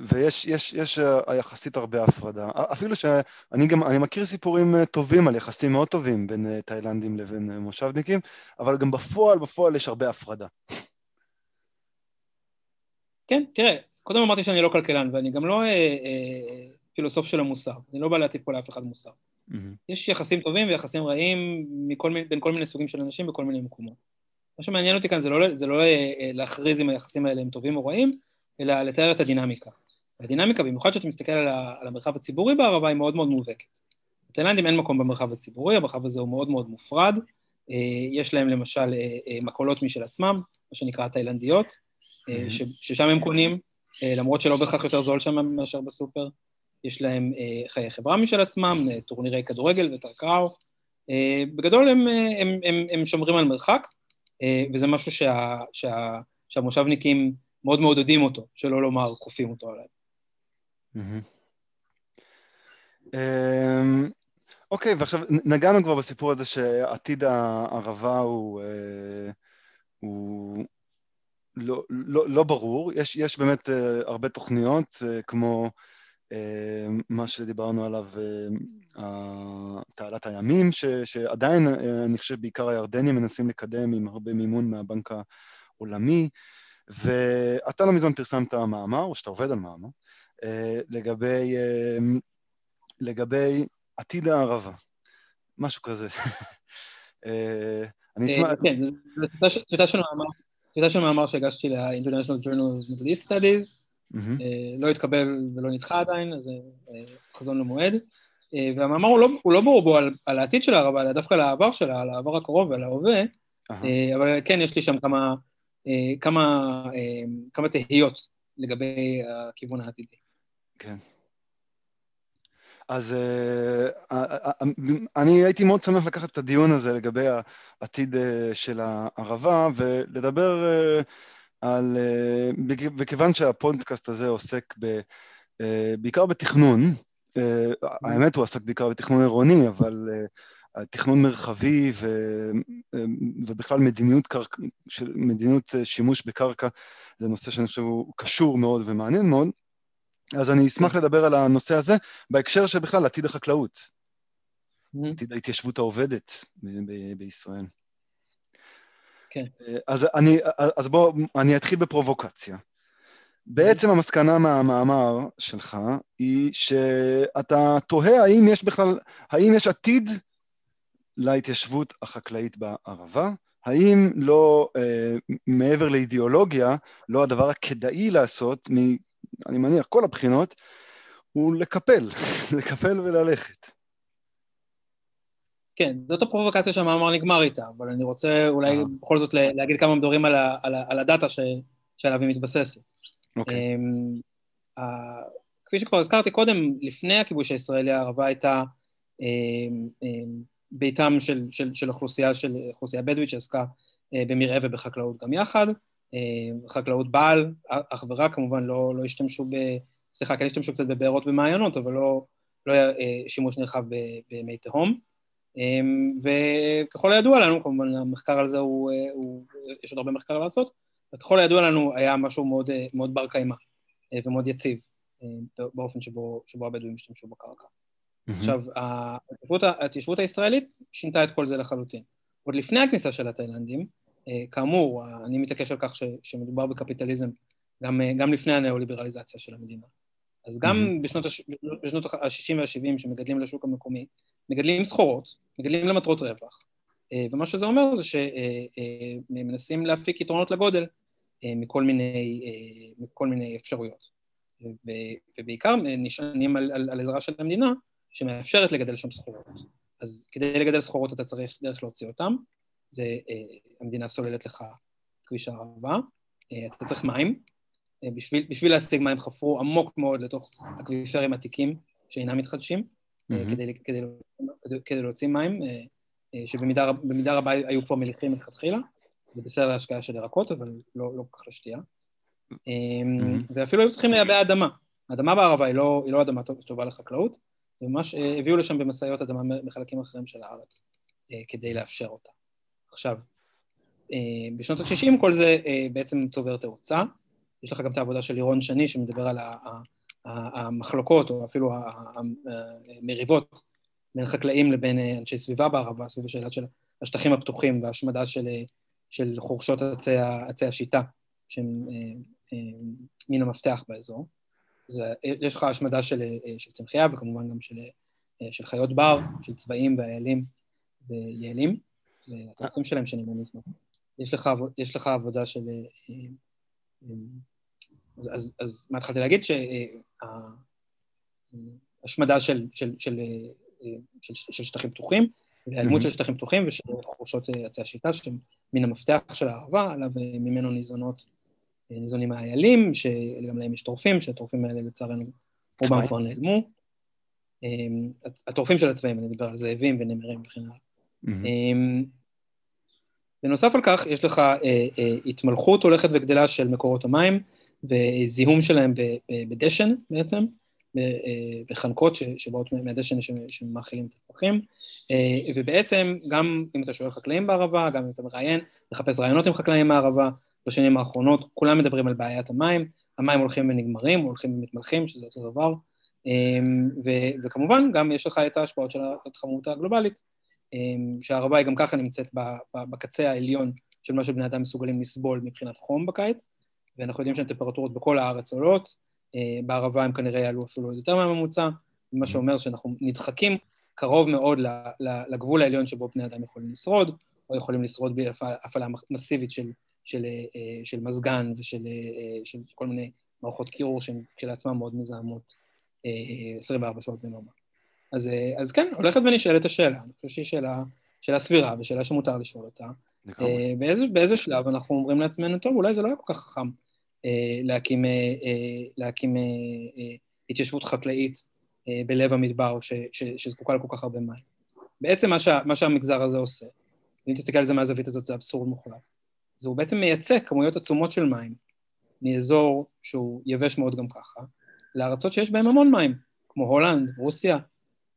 ויש יש, יש אה, יחסית הרבה הפרדה. אפילו שאני גם, אני מכיר סיפורים אה, טובים על יחסים מאוד טובים בין אה, תאילנדים לבין מושבניקים, אבל גם בפועל, בפועל יש הרבה הפרדה. כן, תראה, קודם אמרתי שאני לא כלכלן, ואני גם לא אה, אה, פילוסוף של המוסר. אני לא בא להטיף פה לאף אחד מוסר. Mm-hmm. יש יחסים טובים ויחסים רעים מכל, בין כל מיני סוגים של אנשים בכל מיני מקומות. מה שמעניין אותי כאן זה לא, זה לא אה, להכריז אם היחסים האלה הם טובים או רעים, אלא לתאר את הדינמיקה. והדינמיקה, במיוחד כשאתה מסתכל על, על המרחב הציבורי בערבה, היא מאוד מאוד מובהקת. לתאילנדים אין מקום במרחב הציבורי, המרחב הזה הוא מאוד מאוד מופרד. אה, יש להם למשל אה, מכולות משל עצמם, מה שנקרא תאילנדיות, ששם הם קונים, למרות שלא בהכרח יותר זול שם מאשר בסופר. יש להם חיי חברה משל עצמם, טורנירי כדורגל וטרקראו. בגדול הם, הם, הם, הם שומרים על מרחק, וזה משהו שה, שה, שהמושבניקים מאוד מעודדים אותו, שלא לומר כופים אותו עליהם. אמ, אוקיי, ועכשיו נגענו כבר בסיפור הזה שעתיד הערבה הוא, אה, הוא לא, לא, לא ברור. יש, יש באמת אה, הרבה תוכניות, אה, כמו מה שדיברנו עליו, תעלת הימים, ש, שעדיין, אני חושב, בעיקר הירדנים מנסים לקדם עם הרבה מימון מהבנק העולמי. ואתה לא מזמן פרסמת מאמר, או שאתה עובד על מאמר, אה, לגבי, אה, לגבי עתיד הערבה, משהו כזה. אה, אני אשמח... כן, זו טיוטה של מאמר, טיוטה של מאמר שהגשתי ל-International Journal of Middle East Studies, לא התקבל ולא נדחה עדיין, אז זה חזון למועד. והמאמר הוא לא, הוא לא ברור בו על, על העתיד של הערבה, אלא דווקא על העבר שלה, על העבר הקרוב ועל ההווה, אבל כן, יש לי שם כמה, אה, כמה, אה, כמה תהיות לגבי הכיוון העתידי. כן. אז uh, אני הייתי מאוד שמח לקחת את הדיון הזה לגבי העתיד של הערבה ולדבר על, וכיוון שהפודקאסט הזה עוסק ב, בעיקר בתכנון, uh, האמת הוא עסק בעיקר בתכנון עירוני, אבל תכנון מרחבי ו, ובכלל מדיניות, קרק, מדיניות שימוש בקרקע זה נושא שאני חושב הוא קשור מאוד ומעניין מאוד. אז אני אשמח כן. לדבר על הנושא הזה בהקשר של בכלל עתיד החקלאות, mm-hmm. עתיד ההתיישבות העובדת בישראל. כן. אז, אני, אז בוא, אני אתחיל בפרובוקציה. בעצם המסקנה מהמאמר שלך היא שאתה תוהה האם יש בכלל, האם יש עתיד להתיישבות החקלאית בערבה? האם לא, אה, מעבר לאידיאולוגיה, לא הדבר הכדאי לעשות, אני מניח, כל הבחינות, הוא לקפל, לקפל וללכת. כן, זאת הפרובוקציה שהמאמר נגמר איתה, אבל אני רוצה אולי אה. בכל זאת להגיד כמה דברים על, ה, על, ה, על הדאטה ש, שעליו היא מתבססת. אוקיי. Uh, כפי שכבר הזכרתי קודם, לפני הכיבוש הישראלי הערבה הייתה um, ביתם של, של, של אוכלוסייה, של אוכלוסייה בדואית שעסקה אה, במרעה ובחקלאות גם יחד. אה, חקלאות בעל, אך ורק כמובן לא, לא השתמשו ב... סליחה, כן השתמשו קצת בבארות ומעיינות, אבל לא, לא היה אה, שימוש נרחב במי תהום. וככל הידוע לנו, כמובן המחקר על זה הוא, הוא, יש עוד הרבה מחקר לעשות, וככל הידוע לנו היה משהו מאוד, מאוד בר קיימא ומאוד יציב באופן שבו, שבו הבדואים השתמשו בקרקע. Mm-hmm. עכשיו, ההתיישבות, ההתיישבות הישראלית שינתה את כל זה לחלוטין. עוד לפני הכניסה של התאילנדים, אה, כאמור, אני מתעקש על כך ש, שמדובר בקפיטליזם גם, אה, גם לפני הניאו-ליברליזציה של המדינה. אז גם mm-hmm. בשנות, הש... בשנות ה-60 וה-70 שמגדלים לשוק המקומי, מגדלים סחורות, מגדלים למטרות רווח. אה, ומה שזה אומר זה שמנסים להפיק יתרונות לגודל מכל מיני, מכל מיני אפשרויות. ובעיקר נשענים על, על, על עזרה של המדינה, שמאפשרת לגדל שם סחורות. אז כדי לגדל סחורות אתה צריך דרך להוציא אותם, זה אה, המדינה סוללת לך כביש הערבה, אה, אתה צריך מים, אה, בשביל, בשביל להשיג מים חפרו עמוק מאוד לתוך אקוויפרים עתיקים שאינם מתחדשים, mm-hmm. כדי, כדי, כדי, כדי להוציא מים, שבמידה רבה היו כבר מליחים מלכתחילה, זה בסדר להשקעה של ירקות, אבל לא, לא כל כך לשתייה. Mm-hmm. ואפילו היו צריכים לייבא אדמה. האדמה בערבה היא לא, היא לא אדמה טובה לחקלאות, וממש הביאו לשם במשאיות אדמה מחלקים אחרים של הארץ כדי לאפשר אותה. עכשיו, בשנות ה-90 כל זה בעצם צובר תאוצה. יש לך גם את העבודה של לירון שני שמדבר על המחלוקות, או אפילו המריבות בין חקלאים לבין אנשי סביבה בערבה, סביב השאלה של השטחים הפתוחים וההשמדה של, של חורשות עצי, עצי השיטה, שהם מן המפתח באזור. אז יש לך השמדה של, של צמחייה וכמובן גם של, של חיות בר, של צבעים ואיילים ויעלים, והתחום שלהם שנראים מזמן. יש לך, יש לך עבודה של... אז, אז, אז מה התחלתי להגיד? שהשמדה של, של, של, של, של שטחים פתוחים, והאלימות של שטחים פתוחים ושל חורשות עצי השיטה, שהם מן המפתח של הערבה, עליו ממנו ניזונות, ניזונים האיילים, שגם להם יש טורפים, שהטורפים האלה לצערנו רובם כבר נעלמו. הטורפים של הצבעים, אני מדבר על זאבים ונמרים וכן הלאה. בנוסף על כך, יש לך אה, אה, התמלכות הולכת וגדלה של מקורות המים וזיהום שלהם בדשן בעצם, בחנקות שבאות מהדשן שמאכילים את הצרכים, ובעצם גם אם אתה שואל חקלאים בערבה, גם אם אתה מראיין, מחפש רעיונות עם חקלאים בערבה, בשנים האחרונות כולם מדברים על בעיית המים, המים הולכים ונגמרים, הולכים ומתמלכים, שזה אותו דבר, ו- וכמובן גם יש לך את ההשפעות של ההתחממות הגלובלית, שהערבה היא גם ככה נמצאת בקצה העליון של מה שבני אדם מסוגלים לסבול מבחינת חום בקיץ, ואנחנו יודעים שהטמפרטורות בכל הארץ עולות, בערבה הם כנראה יעלו אפילו יותר מהממוצע, מה שאומר שאנחנו נדחקים קרוב מאוד לגבול העליון שבו בני אדם יכולים לשרוד, או יכולים לשרוד בהפעלה מסיבית של, של, של מזגן ושל של כל מיני מערכות קירור שהן כשלעצמן מאוד מזהמות 24 שעות ביממה. אז, אז כן, הולכת ונשאלת השאלה, אני חושב שהיא שאלה, שאלה סבירה ושאלה שמותר לשאול אותה. באיזה, באיזה שלב אנחנו אומרים לעצמנו, טוב, אולי זה לא היה כל כך חכם להקים, להקים התיישבות חקלאית בלב המדבר ש, ש, שזקוקה לכל כך הרבה מים. בעצם מה, שה, מה שהמגזר הזה עושה, אם תסתכל על זה מהזווית הזאת, זה אבסורד מוחלט. זה הוא בעצם מייצא כמויות עצומות של מים מאזור שהוא יבש מאוד גם ככה, לארצות שיש בהם המון מים, כמו הולנד, רוסיה,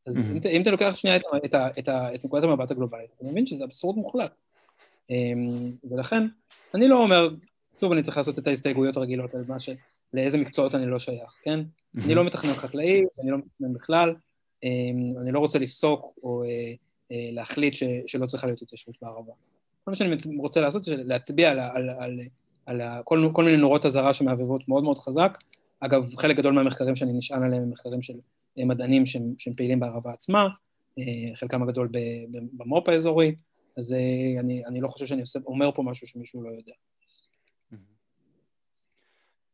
אז mm-hmm. אם אתה לוקח שנייה את, את, את, את נקודת המבט הגלובלית, אתה מבין שזה אבסורד מוחלט. אמ, ולכן, אני לא אומר, שוב, אני צריך לעשות את ההסתייגויות הרגילות על מה ש... לאיזה מקצועות אני לא שייך, כן? Mm-hmm. אני לא מתכנן חקלאי, אני לא מתכנן בכלל, אמ, אני לא רוצה לפסוק או אה, אה, להחליט ש, שלא צריכה להיות התיישבות בערבה. כל מה שאני רוצה לעשות זה להצביע על, על, על, על, על כל, כל מיני נורות אזהרה שמעבבות מאוד מאוד חזק. אגב, חלק גדול מהמחקרים שאני נשען עליהם הם מחקרים של מדענים שהם, שהם פעילים בערבה עצמה, אה, חלקם הגדול במו"פ האזורי, אז אה, אני, אני לא חושב שאני עושה, אומר פה משהו שמישהו לא יודע.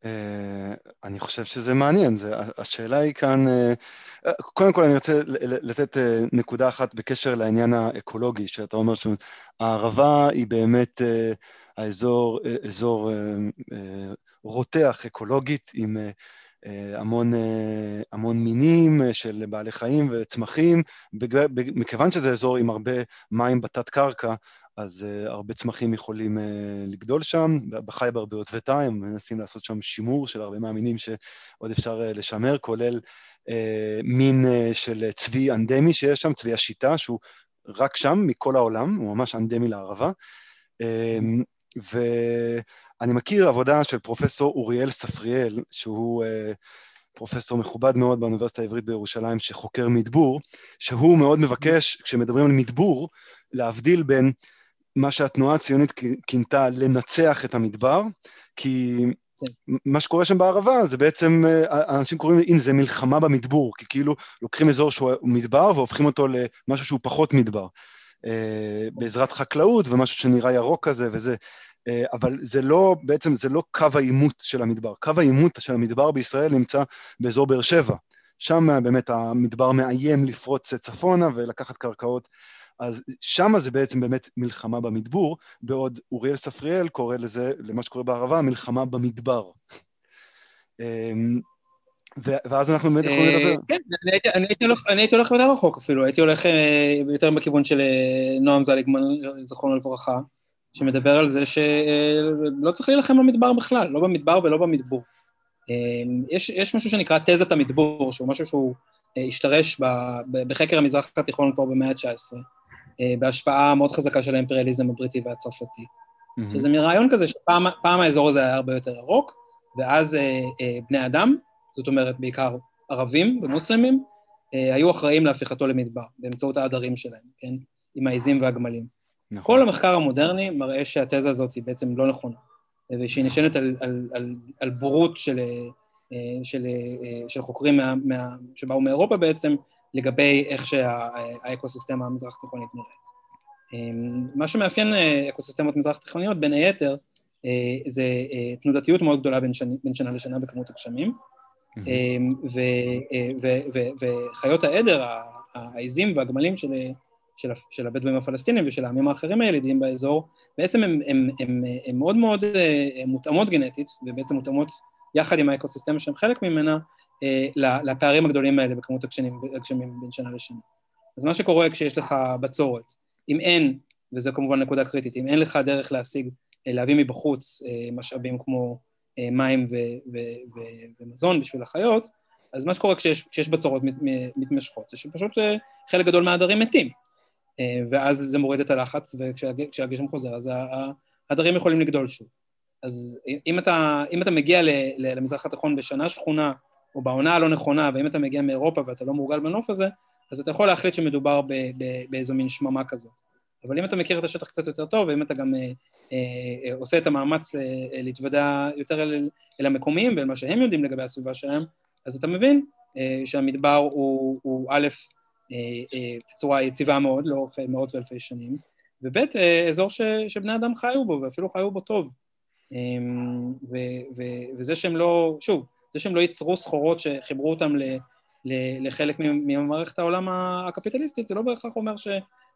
אה, אני חושב שזה מעניין, זה, השאלה היא כאן, קודם כל אני רוצה לתת נקודה אחת בקשר לעניין האקולוגי, שאתה אומר שהערבה היא באמת האזור, אזור רותח אקולוגית עם אה, המון, אה, המון מינים אה, של בעלי חיים וצמחים, מכיוון שזה אזור עם הרבה מים בתת-קרקע, אז uh, הרבה צמחים יכולים uh, לגדול שם. בחייבר ביוטבתה הם מנסים לעשות שם שימור של הרבה מהמינים שעוד אפשר uh, לשמר, כולל uh, מין uh, של צבי אנדמי שיש שם, צבי השיטה, שהוא רק שם מכל העולם, הוא ממש אנדמי לערבה. Uh, ואני מכיר עבודה של פרופסור אוריאל ספריאל, שהוא uh, פרופסור מכובד מאוד באוניברסיטה העברית בירושלים, שחוקר מדבור, שהוא מאוד מבקש, כשמדברים על מדבור, להבדיל בין מה שהתנועה הציונית כינתה לנצח את המדבר, כי מה שקורה שם בערבה זה בעצם, אה, אנשים קוראים, הנה זה מלחמה במדבור, כי כאילו לוקחים אזור שהוא מדבר והופכים אותו למשהו שהוא פחות מדבר. אה, בעזרת חקלאות ומשהו שנראה ירוק כזה וזה, אה, אבל זה לא, בעצם זה לא קו העימות של המדבר. קו העימות של המדבר בישראל נמצא באזור באר שבע, שם באמת המדבר מאיים לפרוץ צפונה ולקחת קרקעות, אז שם זה בעצם באמת מלחמה במדבור, בעוד אוריאל ספריאל קורא לזה, למה שקורה בערבה, מלחמה במדבר. ואז אנחנו באמת יכולים אה, לדבר. כן, אני הייתי הולך יותר רחוק אפילו, הייתי הולך אה, יותר בכיוון של אה, נועם זליגמן, זכרונו לברכה, שמדבר על זה שלא צריך להילחם במדבר בכלל, לא במדבר ולא במדבור. יש, יש משהו שנקרא תזת המדבור, שהוא משהו שהוא השתרש בחקר המזרח התיכון כבר במאה ה-19, בהשפעה מאוד חזקה של האימפריאליזם הבריטי והצרפתי. Mm-hmm. שזה מרעיון כזה שפעם האזור הזה היה הרבה יותר ירוק, ואז בני אדם, זאת אומרת בעיקר ערבים ומוסלמים, אה, היו אחראים להפיכתו למדבר, באמצעות העדרים שלהם, כן? עם העיזים והגמלים. נכון. כל המחקר המודרני מראה שהתזה הזאת היא בעצם לא נכונה, ושהיא נשענת על, על, על, על בורות של, אה, של, אה, של חוקרים מה, מה, שבאו מאירופה בעצם, לגבי איך שהאקוסיסטמה המזרח תיכונית נראית. מה שמאפיין אקוסיסטמות מזרח תיכוניות, בין היתר, זה תנודתיות מאוד גדולה בין, שני, בין שנה לשנה בכמות הגשמים, אמ, וחיות העדר, העיזים והגמלים של, של, של הבדואים הפלסטינים ושל העמים האחרים הילידים באזור, בעצם הן מאוד מאוד אה, מותאמות גנטית, ובעצם מותאמות יחד עם האקוסיסטמה שהן חלק ממנה, אה, לפערים הגדולים האלה בכמות הגשמים, הגשמים בין שנה לשנה. אז מה שקורה כשיש לך בצורת, אם אין, וזו כמובן נקודה קריטית, אם אין לך דרך להשיג, להביא מבחוץ משאבים כמו אה, מים ו- ו- ו- ומזון בשביל החיות, אז מה שקורה כשיש, כשיש בצורות מתמשכות זה שפשוט אה, חלק גדול מהעדרים מתים, אה, ואז זה מוריד את הלחץ, וכשהגשם חוזר אז העדרים יכולים לגדול שוב. אז אם אתה, אם אתה מגיע למזרח התיכון בשנה שכונה, או בעונה הלא נכונה, ואם אתה מגיע מאירופה ואתה לא מורגל בנוף הזה, אז אתה יכול להחליט שמדובר באיזו מין שממה כזאת. אבל אם אתה מכיר את השטח קצת יותר טוב, ואם אתה גם אה, אה, עושה את המאמץ אה, להתוודע יותר אל, אל המקומיים ואל מה שהם יודעים לגבי הסביבה שלהם, אז אתה מבין שהמדבר הוא, הוא א', בצורה יציבה מאוד לאורך מאות ואלפי שנים, וב', אזור ש, שבני אדם חיו בו, ואפילו חיו בו טוב. ו, ו, וזה שהם לא, שוב, זה שהם לא ייצרו סחורות שחיברו אותם ל, ל, לחלק ממערכת העולם הקפיטליסטית, זה לא בהכרח אומר ש...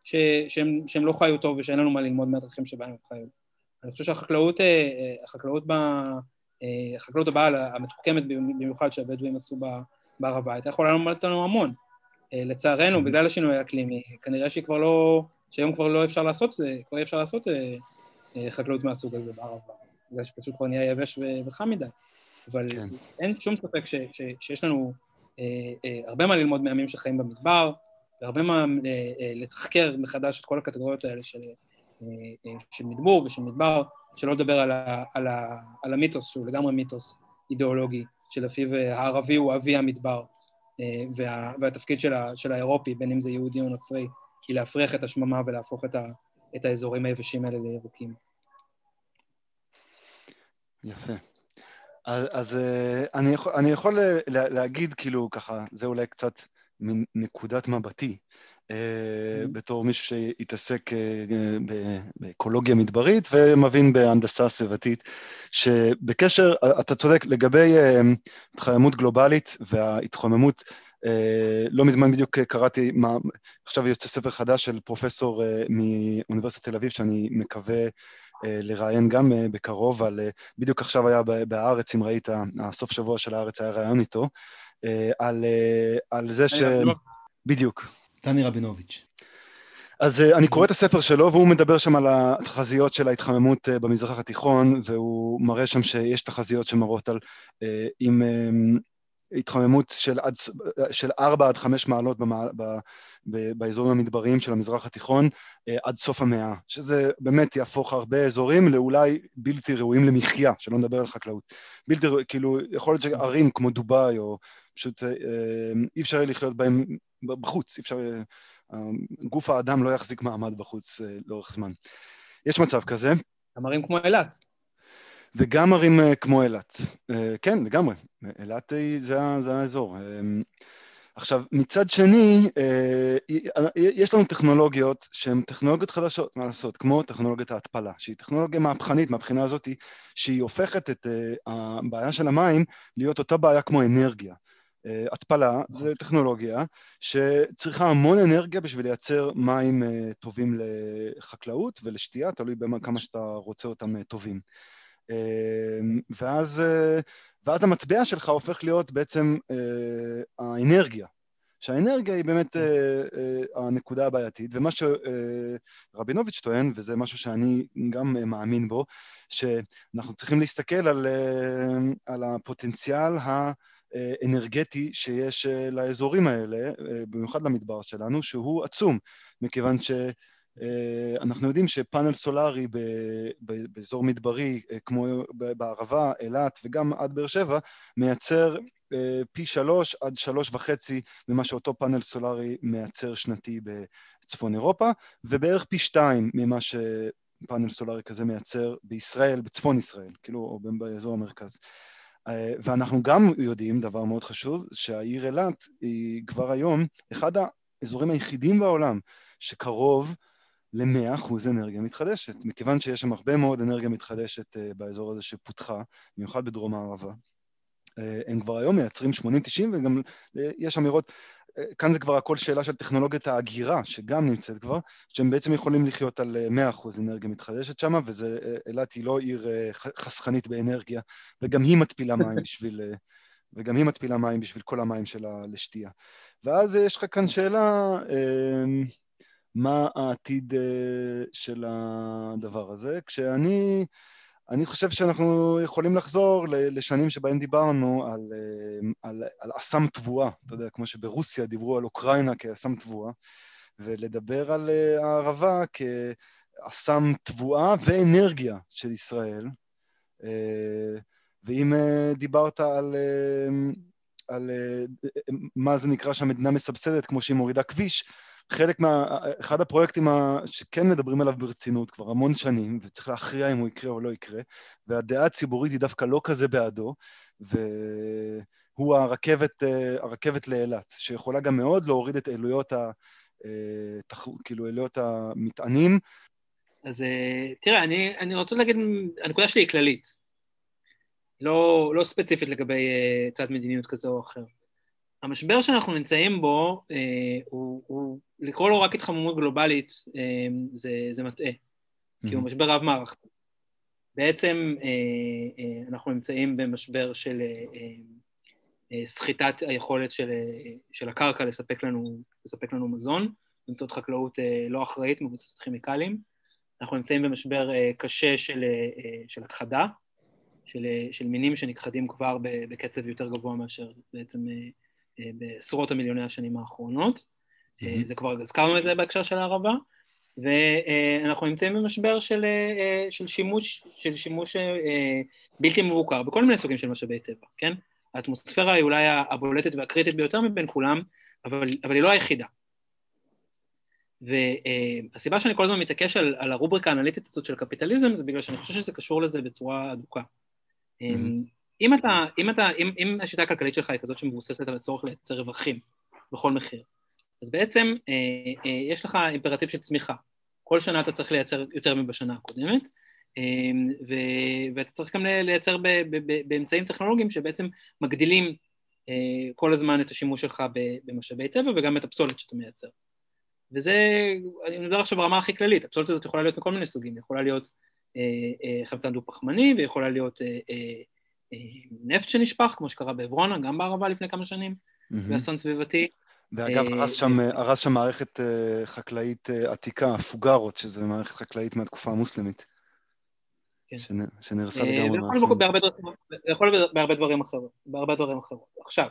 ש, שהם, שהם לא חיו טוב ושאין לנו מה ללמוד מהדרכים שבהם הם חיו. אני חושב שהחקלאות, אה, אה, החקלאות, ב, אה, החקלאות הבאה, המתוחכמת במיוחד שהבדואים עשו בערבה, הייתה יכולה ללמוד אותנו המון. לצערנו, בגלל השינוי האקלימי, כנראה שהיא כבר לא, שהיום כבר לא אפשר לעשות, כבר אי אפשר לעשות חקלאות מהסוג הזה בערבה, בגלל שפשוט כבר נהיה יבש וחם מדי. אבל כן. אין שום ספק ש, ש, שיש לנו אה, אה, הרבה מה ללמוד מעמים שחיים במדבר, והרבה מה אה, אה, לתחקר מחדש את כל הקטגוריות האלה של, אה, של מדבור ושל מדבר, שלא לדבר על, ה, על, ה, על המיתוס, שהוא לגמרי מיתוס אידיאולוגי, שלפיו הערבי הוא אבי המדבר, וה, והתפקיד של, ה, של האירופי, בין אם זה יהודי או נוצרי, היא להפריח את השממה ולהפוך את, ה, את האזורים היבשים האלה לירוקים. יפה. אז, אז אני יכול, אני יכול להגיד, כאילו, ככה, זה אולי קצת מנקודת מבטי, mm-hmm. בתור מישהו שהתעסק אה, באקולוגיה מדברית ומבין בהנדסה סביבתית, שבקשר, אתה צודק, לגבי אה, התחממות גלובלית וההתחממות, לא מזמן בדיוק קראתי, מה, עכשיו יוצא ספר חדש של פרופסור מאוניברסיטת תל אביב, שאני מקווה לראיין גם בקרוב, על, בדיוק עכשיו היה בהארץ, אם ראית, הסוף שבוע של הארץ היה ראיון איתו, אה, על, אה, על זה ש... בדיוק. דני רבינוביץ'. אז אה, אני קורא את הספר שלו, והוא מדבר שם על התחזיות של ההתחממות במזרח התיכון, והוא מראה שם שיש תחזיות שמראות על עם התחממות של, עד, של 4 עד 5 מעלות במה, ב, ב, באזורים המדבריים של המזרח התיכון עד סוף המאה, שזה באמת יהפוך הרבה אזורים לאולי בלתי ראויים למחיה, שלא נדבר על חקלאות. בלתי, כאילו, יכול להיות שערים כמו דובאי או פשוט אה, אי אפשר לחיות בהם בחוץ, אי אפשר... אה, גוף האדם לא יחזיק מעמד בחוץ אה, לאורך זמן. יש מצב כזה. גם ערים כמו אילת. וגם ערים כמו אילת. כן, לגמרי. אילת זה, זה האזור. עכשיו, מצד שני, יש לנו טכנולוגיות שהן טכנולוגיות חדשות, מה לעשות, כמו טכנולוגיית ההתפלה, שהיא טכנולוגיה מהפכנית מהבחינה הזאת, שהיא הופכת את הבעיה של המים להיות אותה בעיה כמו אנרגיה. התפלה זה טכנולוגיה שצריכה המון אנרגיה בשביל לייצר מים טובים לחקלאות ולשתייה, תלוי בכמה שאתה רוצה אותם טובים. ואז, ואז המטבע שלך הופך להיות בעצם האנרגיה. שהאנרגיה היא באמת uh, uh, הנקודה הבעייתית, ומה שרבינוביץ' טוען, וזה משהו שאני גם uh, מאמין בו, שאנחנו צריכים להסתכל על, uh, על הפוטנציאל האנרגטי שיש uh, לאזורים האלה, uh, במיוחד למדבר שלנו, שהוא עצום, מכיוון ש... אנחנו יודעים שפאנל סולארי באזור מדברי, כמו בערבה, אילת וגם עד באר שבע, מייצר פי שלוש עד שלוש וחצי ממה שאותו פאנל סולארי מייצר שנתי בצפון אירופה, ובערך פי שתיים ממה שפאנל סולארי כזה מייצר בישראל, בצפון ישראל, כאילו, או באזור המרכז. ואנחנו גם יודעים, דבר מאוד חשוב, שהעיר אילת היא כבר היום אחד האזורים היחידים בעולם שקרוב ל-100% אנרגיה מתחדשת, מכיוון שיש שם הרבה מאוד אנרגיה מתחדשת באזור הזה שפותחה, במיוחד בדרום הערבה. אה, הם כבר היום מייצרים 80-90 וגם אה, יש אמירות, אה, כאן זה כבר הכל שאלה של טכנולוגיית ההגירה, שגם נמצאת כבר, שהם בעצם יכולים לחיות על 100% אנרגיה מתחדשת שם, ואילת היא לא עיר חסכנית באנרגיה, וגם היא מתפילה מים בשביל... וגם היא מתפילה מים בשביל כל המים שלה לשתייה. ואז יש לך כאן שאלה, מה העתיד של הדבר הזה? כשאני... אני חושב שאנחנו יכולים לחזור לשנים שבהן דיברנו על, אה, על, על אסם תבואה, אתה יודע, כמו שברוסיה דיברו על אוקראינה כאסם תבואה, ולדבר על אה, הערבה כאסם תבואה ואנרגיה של ישראל. אה, ואם דיברת על, על מה זה נקרא שהמדינה מסבסדת, כמו שהיא מורידה כביש, חלק מה... אחד הפרויקטים שכן מדברים עליו ברצינות כבר המון שנים, וצריך להכריע אם הוא יקרה או לא יקרה, והדעה הציבורית היא דווקא לא כזה בעדו, והוא הרכבת, הרכבת לאילת, שיכולה גם מאוד להוריד את עלויות ה... כאילו עלויות המטענים. אז תראה, אני, אני רוצה להגיד, הנקודה שלי היא כללית, לא, לא ספציפית לגבי צד מדיניות כזה או אחר. המשבר שאנחנו נמצאים בו, אה, הוא, הוא, לקרוא לו רק התחממות גלובלית אה, זה, זה מטעה, mm-hmm. כי הוא משבר רב-מערכתי. בעצם אה, אה, אנחנו נמצאים במשבר של אה, אה, סחיטת היכולת של, אה, של הקרקע לספק לנו, לספק לנו מזון, באמצעות חקלאות אה, לא אחראית, מבוססת כימיקלים. אנחנו נמצאים במשבר אה, קשה של, אה, אה של הכחדה, של, אה, של מינים שנכחדים כבר בקצב יותר גבוה מאשר בעצם... אה, אה, בעשרות המיליוני השנים האחרונות. Mm-hmm. זה כבר הזכרנו את זה בהקשר של הערבה, ואנחנו נמצאים במשבר של, אה, של שימוש, של שימוש בלתי מבוקר בכל מיני סוגים של משאבי טבע, כן? האטמוספירה היא אולי הבולטת והקריטית ביותר מבין כולם, אבל, אבל היא לא היחידה. והסיבה שאני כל הזמן מתעקש על, על הרובריקה האנליטית הזאת של קפיטליזם זה בגלל שאני חושב שזה קשור לזה בצורה אדוקה. Mm-hmm. אם אתה, אם אתה, אם, אם השיטה הכלכלית שלך היא כזאת שמבוססת על הצורך לייצר רווחים בכל מחיר, אז בעצם אה, אה, יש לך אימפרטיב של צמיחה. כל שנה אתה צריך לייצר יותר מבשנה הקודמת, אה, ו, ואתה צריך גם לייצר ב, ב, ב, באמצעים טכנולוגיים שבעצם מגדילים אה, כל הזמן את השימוש שלך במשאבי טבע וגם את הפסולת שאתה מייצר. וזה, אני מדבר עכשיו ברמה הכי כללית, הפסולת הזאת יכולה להיות מכל מיני סוגים, יכולה להיות אה, אה, חמצן דו-פחמני ויכולה להיות אה, אה, נפט שנשפך, כמו שקרה בעברונה, גם בערבה לפני כמה שנים, באסון סביבתי. ואגב, אה, הרס שם, הרס שם מערכת אה, חקלאית עתיקה, פוגרות, שזה מערכת חקלאית מהתקופה המוסלמית. כן. שנהרסה לגמרי באסון. זה יכול בהרבה דברים אחרים, בהרבה דברים אחרים. עכשיו,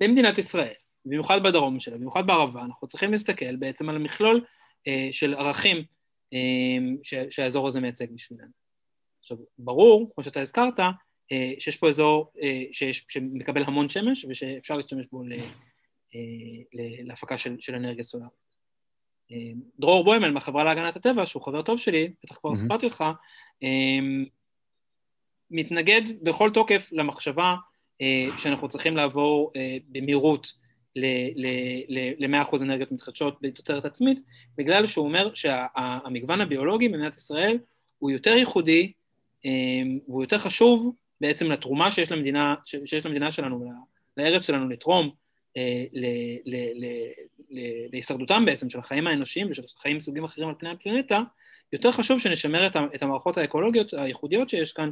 במדינת ישראל, במיוחד בדרום שלה, במיוחד בערבה, אנחנו צריכים להסתכל בעצם על המכלול של ערכים שהאזור הזה מייצג בשבילנו. עכשיו, ברור, כמו שאתה הזכרת, אה, שיש פה אזור אה, שיש, שמקבל המון שמש ושאפשר להשתמש בו אה, להפקה של, של אנרגיה סולארית. דרור בוימל מהחברה להגנת הטבע, שהוא חבר טוב שלי, בטח כבר סיפרתי לך, מתנגד בכל תוקף למחשבה שאנחנו צריכים לעבור במהירות ל-100% אנרגיות מתחדשות בתוצרת עצמית, בגלל שהוא אומר שהמגוון הביולוגי במדינת ישראל הוא יותר ייחודי והוא יותר חשוב בעצם לתרומה שיש למדינה, שיש למדינה שלנו, לארץ שלנו לתרום להישרדותם בעצם של החיים האנושיים ושל חיים מסוגים אחרים על פני הפלנטה, יותר חשוב שנשמר את המערכות האקולוגיות הייחודיות שיש כאן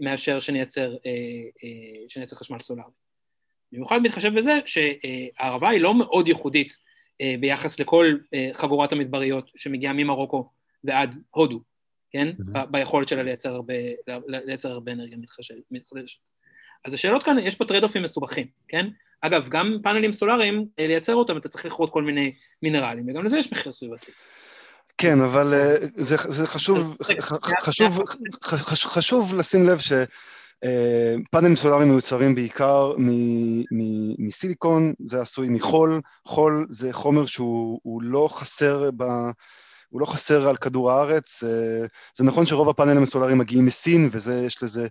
מאשר שנייצר, שנייצר חשמל סולארי. במיוחד מתחשב בזה שהערבה היא לא מאוד ייחודית ביחס לכל חגורת המדבריות שמגיעה ממרוקו ועד הודו, כן? Mm-hmm. ביכולת שלה לייצר הרבה, לייצר הרבה אנרגיה מתחדשת. אז השאלות כאן, יש פה טרייד-אופים מסובכים, כן? אגב, גם פאנלים סולאריים, לייצר אותם אתה צריך לכרות כל מיני מינרלים, וגם לזה יש מחיר סביבתי. כן, אבל זה, זה חשוב, חשוב, חשוב לשים לב ש... פאנלים סולאריים מיוצרים בעיקר מסיליקון, זה עשוי מחול, חול זה חומר שהוא לא חסר ב... הוא לא חסר על כדור הארץ. זה נכון שרוב הפאנלים הסולאריים מגיעים מסין, ויש לזה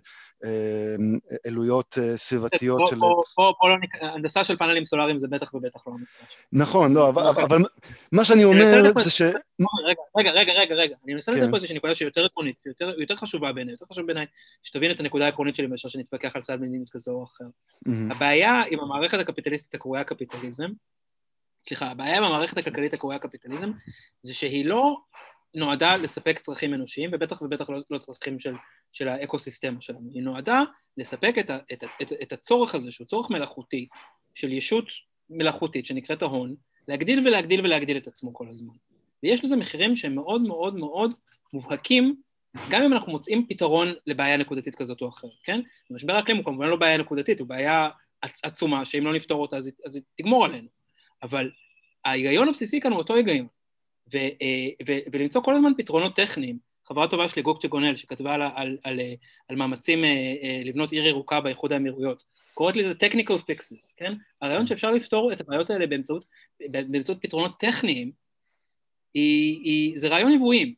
עלויות סביבתיות של... פה לא נקרא, הנדסה של פאנלים סולאריים זה בטח ובטח לא המקצוע שלי. נכון, לא, אבל מה שאני אומר זה ש... רגע, רגע, רגע, רגע, אני מנסה כן. פה איזושהי נקודה שהיא יותר עקרונית, יותר חשובה בעיניי, יותר חשוב בעיניי שתבין את הנקודה העקרונית שלי מאשר שנתווכח על צד מדיניות כזה או אחר. הבעיה עם המערכת הקפיטליסטית הקרויה קפיטליזם, סליחה, הבעיה עם המערכת הכלכלית הקרויה קפיטליזם זה שהיא לא נועדה לספק צרכים אנושיים, ובטח ובטח לא, לא צרכים של, של האקו-סיסטמה שלנו. היא נועדה לספק את, ה, את, את, את הצורך הזה, שהוא צורך מלאכותי, של ישות מלאכותית שנקראת ההון, להגדיל ולהגדיל ולהגדיל את עצמו כל הזמן. ויש לזה מחירים שהם מאוד מאוד מאוד מובהקים, גם אם אנחנו מוצאים פתרון לבעיה נקודתית כזאת או אחרת, כן? משבר האקלים הוא כמובן לא בעיה נקודתית, הוא בעיה עצומה, שאם לא נפתור אותה אז, היא תגמור עלינו. אבל ההיגיון הבסיסי כאן הוא אותו היגיון. ו, אה, ו, ולמצוא כל הזמן פתרונות טכניים. חברה טובה שלי, גוקצ'ה גונל, שכתבה על, על, על, על מאמצים אה, לבנות עיר ירוקה באיחוד האמירויות, קוראת לזה technical fixes, כן? הרעיון שאפשר לפתור את הבעיות האלה באמצעות, באמצעות פתרונות טכניים, היא, היא, זה רעיון נבואים.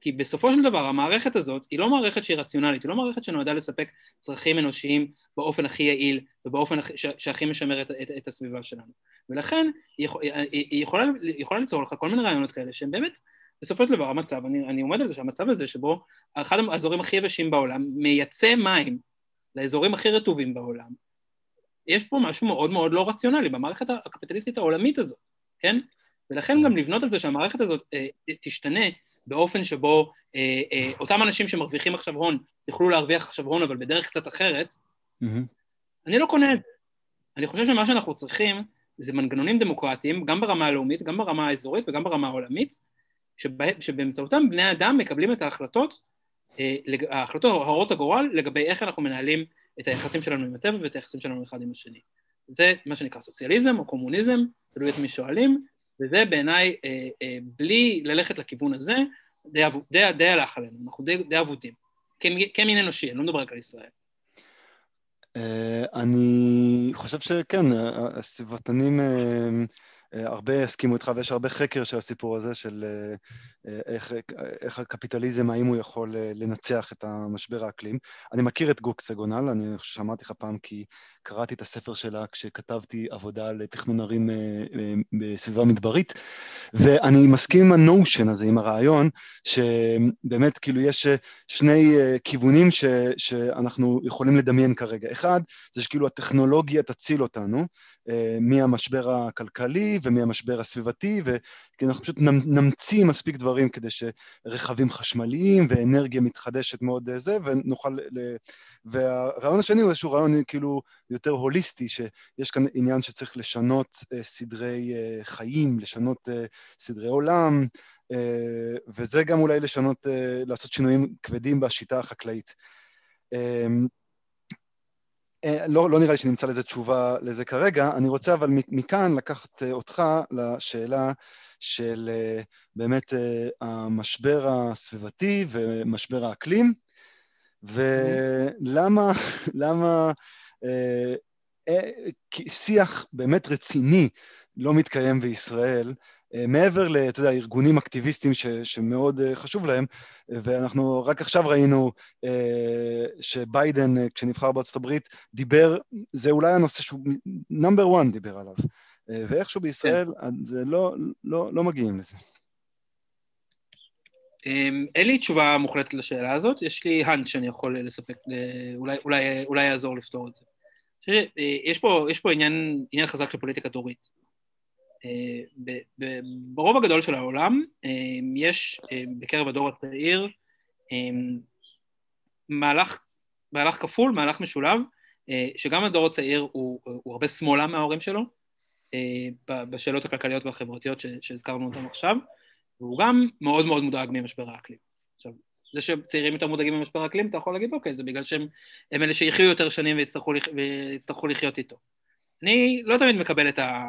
כי בסופו של דבר המערכת הזאת היא לא מערכת שהיא רציונלית, היא לא מערכת שנועדה לספק צרכים אנושיים באופן הכי יעיל ובאופן הכי, שהכי משמר את, את, את הסביבה שלנו. ולכן היא, יכול, היא יכולה, יכולה ליצור לך כל מיני רעיונות כאלה שהם באמת, בסופו של דבר המצב, אני, אני עומד על זה שהמצב הזה שבו אחד האזורים הכי יבשים בעולם מייצא מים לאזורים הכי רטובים בעולם, יש פה משהו מאוד מאוד לא רציונלי במערכת הקפיטליסטית העולמית הזאת, כן? ולכן גם לבנות על זה שהמערכת הזאת אה, תשתנה באופן שבו אה, אה, אותם אנשים שמרוויחים עכשיו הון יוכלו להרוויח עכשיו הון אבל בדרך קצת אחרת, mm-hmm. אני לא קונה את זה. אני חושב שמה שאנחנו צריכים זה מנגנונים דמוקרטיים, גם ברמה הלאומית, גם ברמה האזורית וגם ברמה העולמית, שבה, שבאמצעותם בני אדם מקבלים את ההחלטות, אה, ההחלטות הרות הגורל לגבי איך אנחנו מנהלים את היחסים שלנו עם הטבע ואת היחסים שלנו אחד עם השני. זה מה שנקרא סוציאליזם או קומוניזם, תלוי את מי שואלים, וזה בעיניי, אה, אה, בלי ללכת לכיוון הזה, די, די, די הלך עלינו, אנחנו די, די אבודים. כמין אנושי, אני לא מדבר רק על ישראל. אה, אני חושב שכן, הסביבתנים הרבה יסכימו איתך ויש הרבה חקר של הסיפור הזה של איך, איך הקפיטליזם, האם הוא יכול לנצח את המשבר האקלים. אני מכיר את גוק סגונל, אני חושב שאמרתי לך פעם כי קראתי את הספר שלה כשכתבתי עבודה על תכנון ערים בסביבה מדברית, ואני מסכים עם הנושן הזה, עם הרעיון, שבאמת כאילו יש שני כיוונים ש, שאנחנו יכולים לדמיין כרגע. אחד, זה שכאילו הטכנולוגיה תציל אותנו מהמשבר הכלכלי ומהמשבר הסביבתי, וכי אנחנו פשוט נמציא מספיק דברים כדי שרכבים חשמליים ואנרגיה מתחדשת מאוד זה, ונוכל... ל... והרעיון השני הוא איזשהו רעיון כאילו יותר הוליסטי, שיש כאן עניין שצריך לשנות uh, סדרי uh, חיים, לשנות סדרי עולם, וזה גם אולי לשנות, לעשות שינויים כבדים בשיטה החקלאית. Uh, לא, לא נראה לי שנמצא לזה תשובה לזה כרגע, אני רוצה אבל מכאן לקחת אותך לשאלה של באמת המשבר הסביבתי ומשבר האקלים, ולמה למה, אה, אה, שיח באמת רציני לא מתקיים בישראל, אה, מעבר ל, אתה יודע, ארגונים אקטיביסטיים ש, שמאוד אה, חשוב להם, ואנחנו רק עכשיו ראינו אה, שביידן, אה, כשנבחר בארצות הברית, דיבר, זה אולי הנושא שהוא נאמבר 1 דיבר עליו, אה, ואיכשהו בישראל כן. זה לא, לא, לא מגיעים לזה. אמ, אין לי תשובה מוחלטת לשאלה הזאת, יש לי האנט שאני יכול לספק, אולי, אולי, אולי יעזור לפתור את זה. יש פה, יש פה עניין, עניין חזק של פוליטיקה דורית. ברוב הגדול של העולם יש בקרב הדור הצעיר מהלך, מהלך כפול, מהלך משולב, שגם הדור הצעיר הוא, הוא הרבה שמאלה מההורים שלו, בשאלות הכלכליות והחברתיות שהזכרנו אותן עכשיו, והוא גם מאוד מאוד מודאג ממשבר האקלים. עכשיו, זה שצעירים יותר מודאגים ממשבר האקלים, אתה יכול להגיד, אוקיי, זה בגלל שהם אלה שיחיו יותר שנים ויצטרכו, ויצטרכו לחיות איתו. אני לא תמיד מקבל את, ה,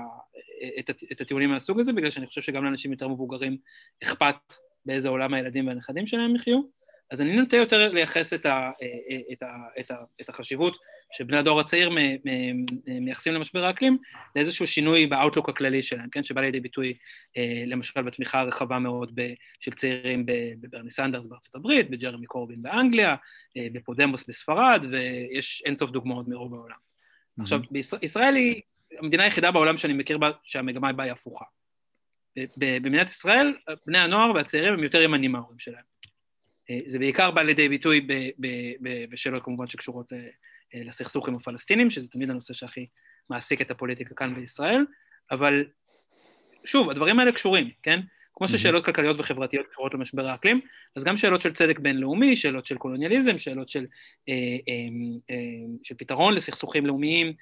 את, את הטיעונים מהסוג הזה, בגלל שאני חושב שגם לאנשים יותר מבוגרים אכפת באיזה עולם הילדים והנכדים שלהם יחיו, אז אני נוטה יותר לייחס את, ה, את, ה, את, ה, את החשיבות שבני הדור הצעיר מייחסים למשבר האקלים לאיזשהו שינוי באאוטלוק הכללי שלהם, כן, שבא לידי ביטוי אה, למשל בתמיכה הרחבה מאוד של צעירים בברני סנדרס בארצות הברית, בג'רמי קורבין באנגליה, אה, בפודמוס בספרד, ויש אינסוף דוגמאות מרוב העולם. Mm-hmm. עכשיו, ישראל היא המדינה היחידה בעולם שאני מכיר בה שהמגמה בה היא הפוכה. במדינת ישראל, בני הנוער והצעירים הם יותר ימנים מההורים שלהם. אה, זה בעיקר בא לידי ביטוי בשאלות כמובן שקשורות לסכסוך עם הפלסטינים, שזה תמיד הנושא שהכי מעסיק את הפוליטיקה כאן בישראל, אבל שוב, הדברים האלה קשורים, כן? כמו ששאלות כלכליות וחברתיות קשורות למשבר האקלים, אז גם שאלות של צדק בינלאומי, שאלות של קולוניאליזם, שאלות של, אה, אה, אה, של פתרון לסכסוכים לאומיים,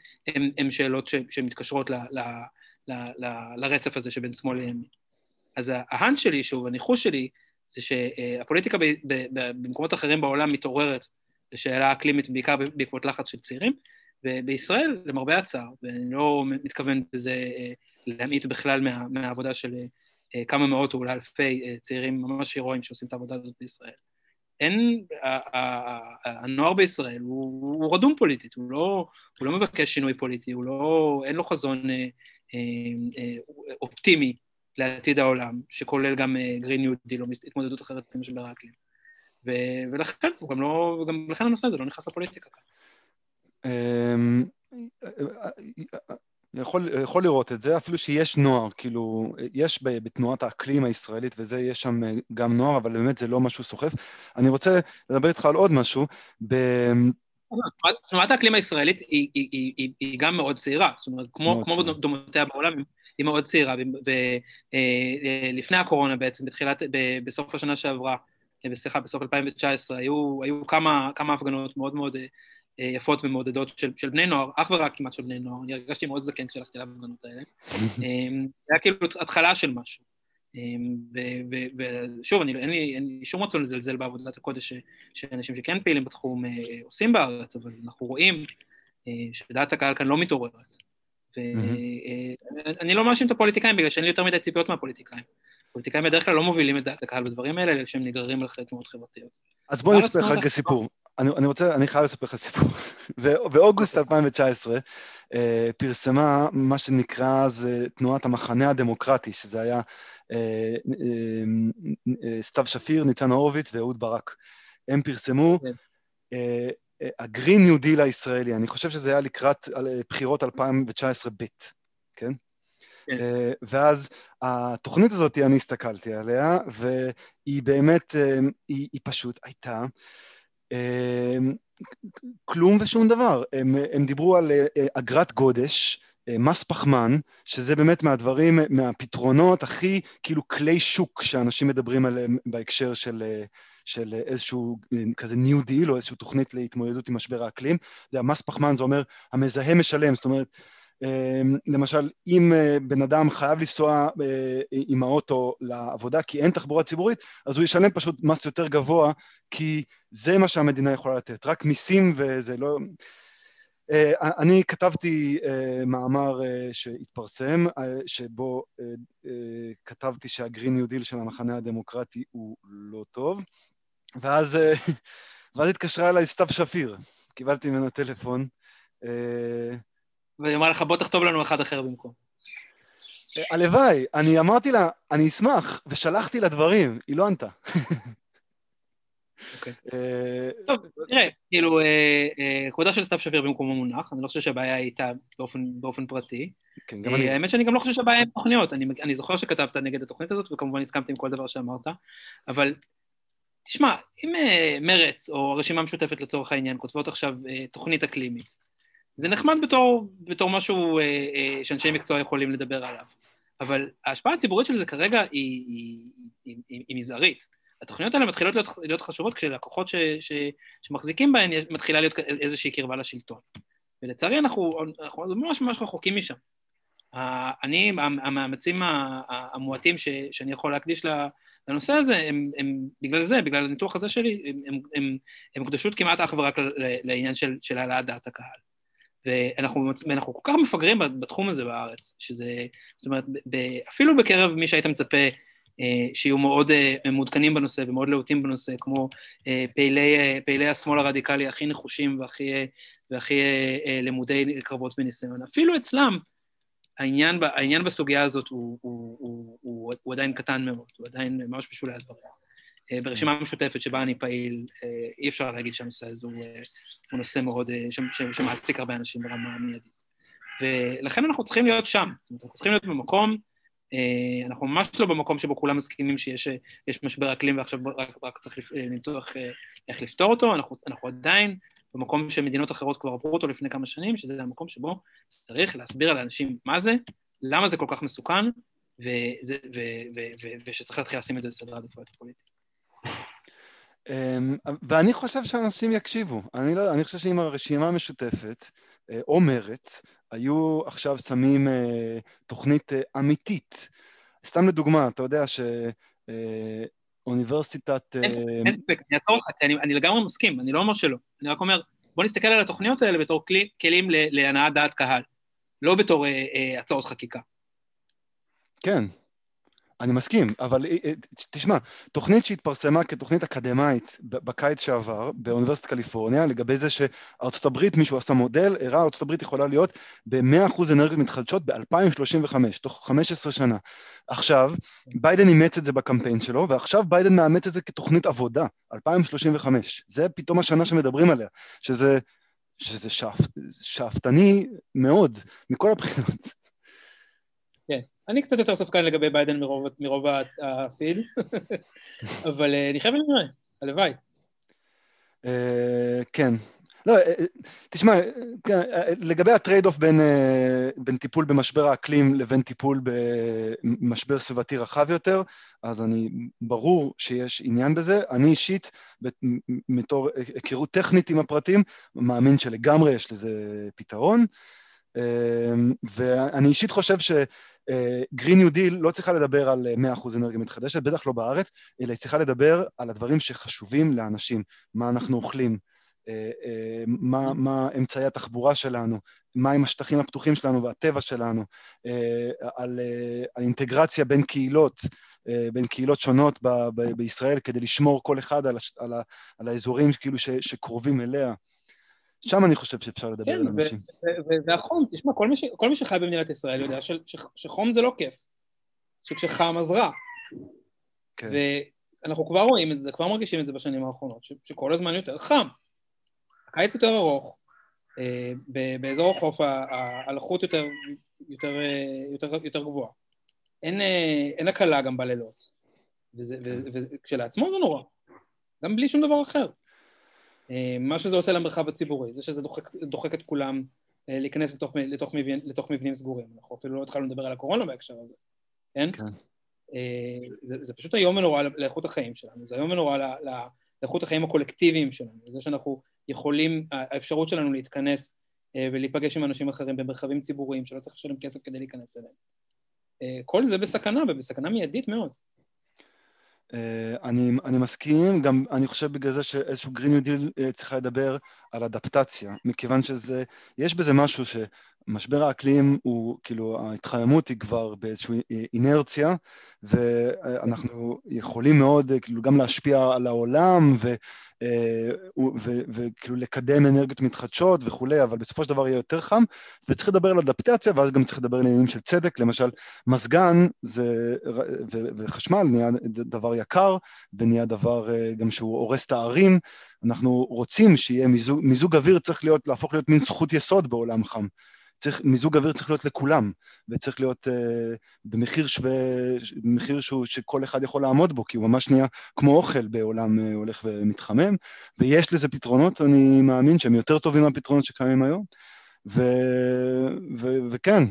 הן שאלות ש, שמתקשרות ל, ל, ל, ל, לרצף הזה שבין שמאל לימין. אז ההאנט שלי, שוב, הניחוש שלי, זה שהפוליטיקה ב, ב, ב, במקומות אחרים בעולם מתעוררת לשאלה אקלימית בעיקר בעקבות לחץ של צעירים, ובישראל, למרבה הצער, ואני לא מתכוון בזה אה, להמעיט בכלל מה, מהעבודה של אה, כמה מאות או אולי אלפי אה, צעירים ממש הירואיים שעושים את העבודה הזאת בישראל. אין, הנוער בישראל הוא, הוא רדום פוליטית, הוא לא, הוא לא מבקש שינוי פוליטי, הוא לא, אין לו חזון אה, אה, אופטימי לעתיד העולם, שכולל גם Green New Deal או התמודדות אחרת עם משבר האקלים. ולכן, הוא גם לא, גם לכן הנושא הזה לא נכנס לפוליטיקה. אמ, יכול, יכול לראות את זה, אפילו שיש נוער, כאילו, יש בתנועת האקלים הישראלית וזה, יש שם גם נוער, אבל באמת זה לא משהו סוחף. אני רוצה לדבר איתך על עוד משהו. ב... תנועת האקלים הישראלית היא, היא, היא, היא, היא גם מאוד צעירה, זאת אומרת, כמו, כמו דומותיה בעולם, היא מאוד צעירה, ולפני אה, הקורונה בעצם, בתחילת, בסוף השנה שעברה, סליחה, בסוף 2019, היו, היו כמה, כמה הפגנות מאוד מאוד אה, יפות ומעודדות של, של בני נוער, אך ורק כמעט של בני נוער, אני הרגשתי מאוד זקן כשהלכתי להפגנות האלה. אמ, זה היה כאילו התחלה של משהו. אמ, ושוב, אין, לי, אין לי שום רצון לזלזל בעבודת הקודש שאנשים שכן פעילים בתחום אה, עושים בארץ, אבל אנחנו רואים אה, שדעת הקהל כאן לא מתעוררת. ואני לא מאשים את הפוליטיקאים בגלל שאין לי יותר מדי ציפיות מהפוליטיקאים. פוליטיקאים בדרך כלל לא מובילים את דעת הקהל בדברים האלה, אלא כשהם נגררים אחרי תנועות חברתיות. אז בוא נספר לך סיפור. אני, אני רוצה, אני חייב לספר לך סיפור. באוגוסט 2019 אה, פרסמה מה שנקרא אז תנועת המחנה הדמוקרטי, שזה היה אה, אה, סתיו שפיר, ניצן הורוביץ ואהוד ברק. הם פרסמו. ה-Green New Deal הישראלי, אני חושב שזה היה לקראת בחירות 2019 ב', כן? כן. אה, ואז התוכנית הזאת, אני הסתכלתי עליה, והיא באמת, אה, היא, היא פשוט הייתה אה, כלום ושום דבר. הם, הם דיברו על אגרת גודש, מס פחמן, שזה באמת מהדברים, מהפתרונות הכי כאילו כלי שוק שאנשים מדברים עליהם בהקשר של, של איזשהו כזה New Deal או איזושהי תוכנית להתמודדות עם משבר האקלים. זה המס פחמן, זה אומר המזהם משלם, זאת אומרת למשל, אם אה, בן אדם חייב לנסוע אה, עם האוטו לעבודה כי אין תחבורה ציבורית, אז הוא ישלם פשוט מס יותר גבוה, כי זה מה שהמדינה יכולה לתת, רק מיסים וזה לא... אה, אני כתבתי מאמר שהתפרסם, שבו כתבתי שהגרין ניו דיל של המחנה הדמוקרטי הוא לא טוב, ואז, ואז התקשרה אליי סתיו שפיר, קיבלתי ממנה טלפון. והיא אמרה לך, בוא תכתוב לנו אחד אחר במקום. הלוואי, אני אמרתי לה, אני אשמח, ושלחתי לה דברים, היא לא ענתה. אוקיי. אה, טוב, תראה, כאילו, אה, אה, כבודה של סתיו שפיר במקומו מונח, אני לא חושב שהבעיה הייתה באופן פרטי. כן, גם אני. האמת שאני גם לא חושב שהבעיה עם תוכניות, אני זוכר שכתבת נגד התוכנית הזאת, וכמובן הסכמתי עם כל דבר שאמרת, אבל תשמע, אם מרץ או הרשימה המשותפת לצורך העניין כותבות עכשיו תוכנית אקלימית, זה נחמד בתור, בתור משהו אה, אה, שאנשי מקצוע יכולים לדבר עליו, אבל ההשפעה הציבורית של זה כרגע היא, היא, היא, היא, היא מזערית. התוכניות האלה מתחילות להיות, להיות חשובות כשלקוחות ש, ש, שמחזיקים בהן מתחילה להיות איזושהי קרבה לשלטון. ולצערי אנחנו, אנחנו ממש ממש רחוקים משם. אני, המאמצים המועטים ש, שאני יכול להקדיש לנושא הזה, הם, הם בגלל זה, בגלל הניתוח הזה שלי, הם, הם, הם, הם קדשות כמעט אך ורק לעניין של העלאת דעת הקהל. ואנחנו, ואנחנו כל כך מפגרים בתחום הזה בארץ, שזה, זאת אומרת, ב, אפילו בקרב מי שהיית מצפה אה, שיהיו מאוד אה, מעודכנים בנושא ומאוד להוטים בנושא, כמו אה, פעילי, פעילי השמאל הרדיקלי הכי נחושים והכי, והכי למודי קרבות וניסיון. אפילו אצלם, העניין, העניין בסוגיה הזאת הוא, הוא, הוא, הוא, הוא עדיין קטן מאוד, הוא עדיין ממש בשולי הדברים. ברשימה המשותפת שבה אני פעיל, אי אפשר להגיד שהנושא הזה הוא, הוא נושא מאוד, שמעסיק הרבה אנשים ברמה המיידית. ולכן אנחנו צריכים להיות שם, אנחנו צריכים להיות במקום אה, אנחנו ממש לא במקום שבו כולם מסכימים שיש משבר אקלים ועכשיו רק, רק צריך למצוא איך, איך לפתור אותו, אנחנו, אנחנו עדיין במקום שמדינות אחרות כבר עברו אותו לפני כמה שנים, שזה המקום שבו צריך להסביר לאנשים מה זה, למה זה כל כך מסוכן, וזה, ו, ו, ו, ושצריך להתחיל לשים את זה בסדר העדיפויות הפוליטי. אמ, ואני חושב שאנשים יקשיבו. אני, לא, אני חושב שאם הרשימה המשותפת, אה, או מרצ, היו עכשיו שמים אה, תוכנית אה, אמיתית. סתם לדוגמה, אתה יודע שאוניברסיטת... אה, אין ספק, אני אעצור אותך, אני, לגמרי מסכים, אני לא אומר שלא. אני רק אומר, בוא נסתכל על התוכניות האלה בתור כלי, כלים להנעת דעת קהל, לא בתור הצעות חקיקה. כן, אני מסכים, אבל אה, אה, תשמע, תוכנית שהתפרסמה כתוכנית אקדמאית בקיץ שעבר באוניברסיטת קליפורניה, לגבי זה שארצות הברית, מישהו עשה מודל, הראה ארצות הברית יכולה להיות ב-100% אנרגיות מתחדשות ב-2035, תוך 15 שנה. עכשיו, ביידן אימץ את זה בקמפיין שלו, ועכשיו ביידן מאמץ את זה כתוכנית עבודה, 2035. זה פתאום השנה שמדברים עליה, שזה, שזה שאפתני מאוד, מכל הבחינות. אני קצת יותר ספקן לגבי ביידן מרוב, מרוב הפיד, אבל אה, חייב לנראה, הלוואי. אה, כן. לא, אה, תשמע, לגבי ה trade-off בין, בין טיפול במשבר האקלים לבין טיפול במשבר סביבתי רחב יותר, אז אני, ברור שיש עניין בזה. אני אישית, מתור היכרות טכנית עם הפרטים, מאמין שלגמרי יש לזה פתרון. ואני אישית חושב ש... Green New Deal לא צריכה לדבר על 100% אנרגיה מתחדשת, בטח לא בארץ, אלא היא צריכה לדבר על הדברים שחשובים לאנשים, מה אנחנו אוכלים, אה, אה, מה, מה אמצעי התחבורה שלנו, מהם השטחים הפתוחים שלנו והטבע שלנו, אה, על, על אינטגרציה בין קהילות, בין קהילות שונות ב, ב, בישראל כדי לשמור כל אחד על, על, על האזורים כאילו ש, שקרובים אליה. שם אני חושב שאפשר לדבר כן, על אנשים. והחום, תשמע, כל מי, ש, כל מי שחי במדינת ישראל יודע ש, ש, שחום זה לא כיף, שכשחם אז רע. כן. ואנחנו כבר רואים את זה, כבר מרגישים את זה בשנים האחרונות, ש, שכל הזמן יותר חם. הקיץ יותר ארוך, אה, באזור החוף הלחות יותר, יותר, אה, יותר, יותר גבוהה. אין, אה, אין הקלה גם בלילות, וכשלעצמו זה נורא, גם בלי שום דבר אחר. אה, מה שזה עושה למרחב הציבורי, זה שזה דוחק, דוחק את כולם אה, להיכנס לתוך, לתוך, מבנ, לתוך מבנים סגורים. אנחנו אפילו לא התחלנו לדבר על הקורונה בהקשר הזה, כן? כן. אה, זה, זה פשוט איום ונורא לאיכות החיים שלנו, זה איום ונורא לאיכות החיים הקולקטיביים שלנו, זה שאנחנו יכולים, האפשרות שלנו להתכנס ולהיפגש עם אנשים אחרים במרחבים ציבוריים שלא צריך לשלם כסף כדי להיכנס אליהם. כל זה בסכנה, ובסכנה מיידית מאוד. אה, אני, אני מסכים, גם אני חושב בגלל זה שאיזשהו Green New Deal צריכה לדבר על אדפטציה, מכיוון שזה, יש בזה משהו שמשבר האקלים הוא, כאילו, ההתחממות היא כבר באיזושהי אינרציה, ואנחנו יכולים מאוד, כאילו, גם להשפיע על העולם, ו... אה, וכאילו לקדם אנרגיות מתחדשות וכולי, אבל בסופו של דבר יהיה יותר חם, וצריך לדבר על אדפטציה, ואז גם צריך לדבר על עניינים של צדק, למשל מזגן זה, וחשמל נהיה דבר יקר, ונהיה דבר אה, גם שהוא הורס את הערים, אנחנו רוצים שיהיה מיזוג, מיזוג אוויר צריך להיות, להפוך להיות מין זכות יסוד בעולם חם. צריך, מיזוג אוויר צריך להיות לכולם, וצריך להיות uh, במחיר שווה, במחיר שהוא, שכל אחד יכול לעמוד בו, כי הוא ממש נהיה כמו אוכל בעולם uh, הולך ומתחמם, ויש לזה פתרונות, אני מאמין שהם יותר טובים מהפתרונות שקיימים היום. ו, ו, וכן,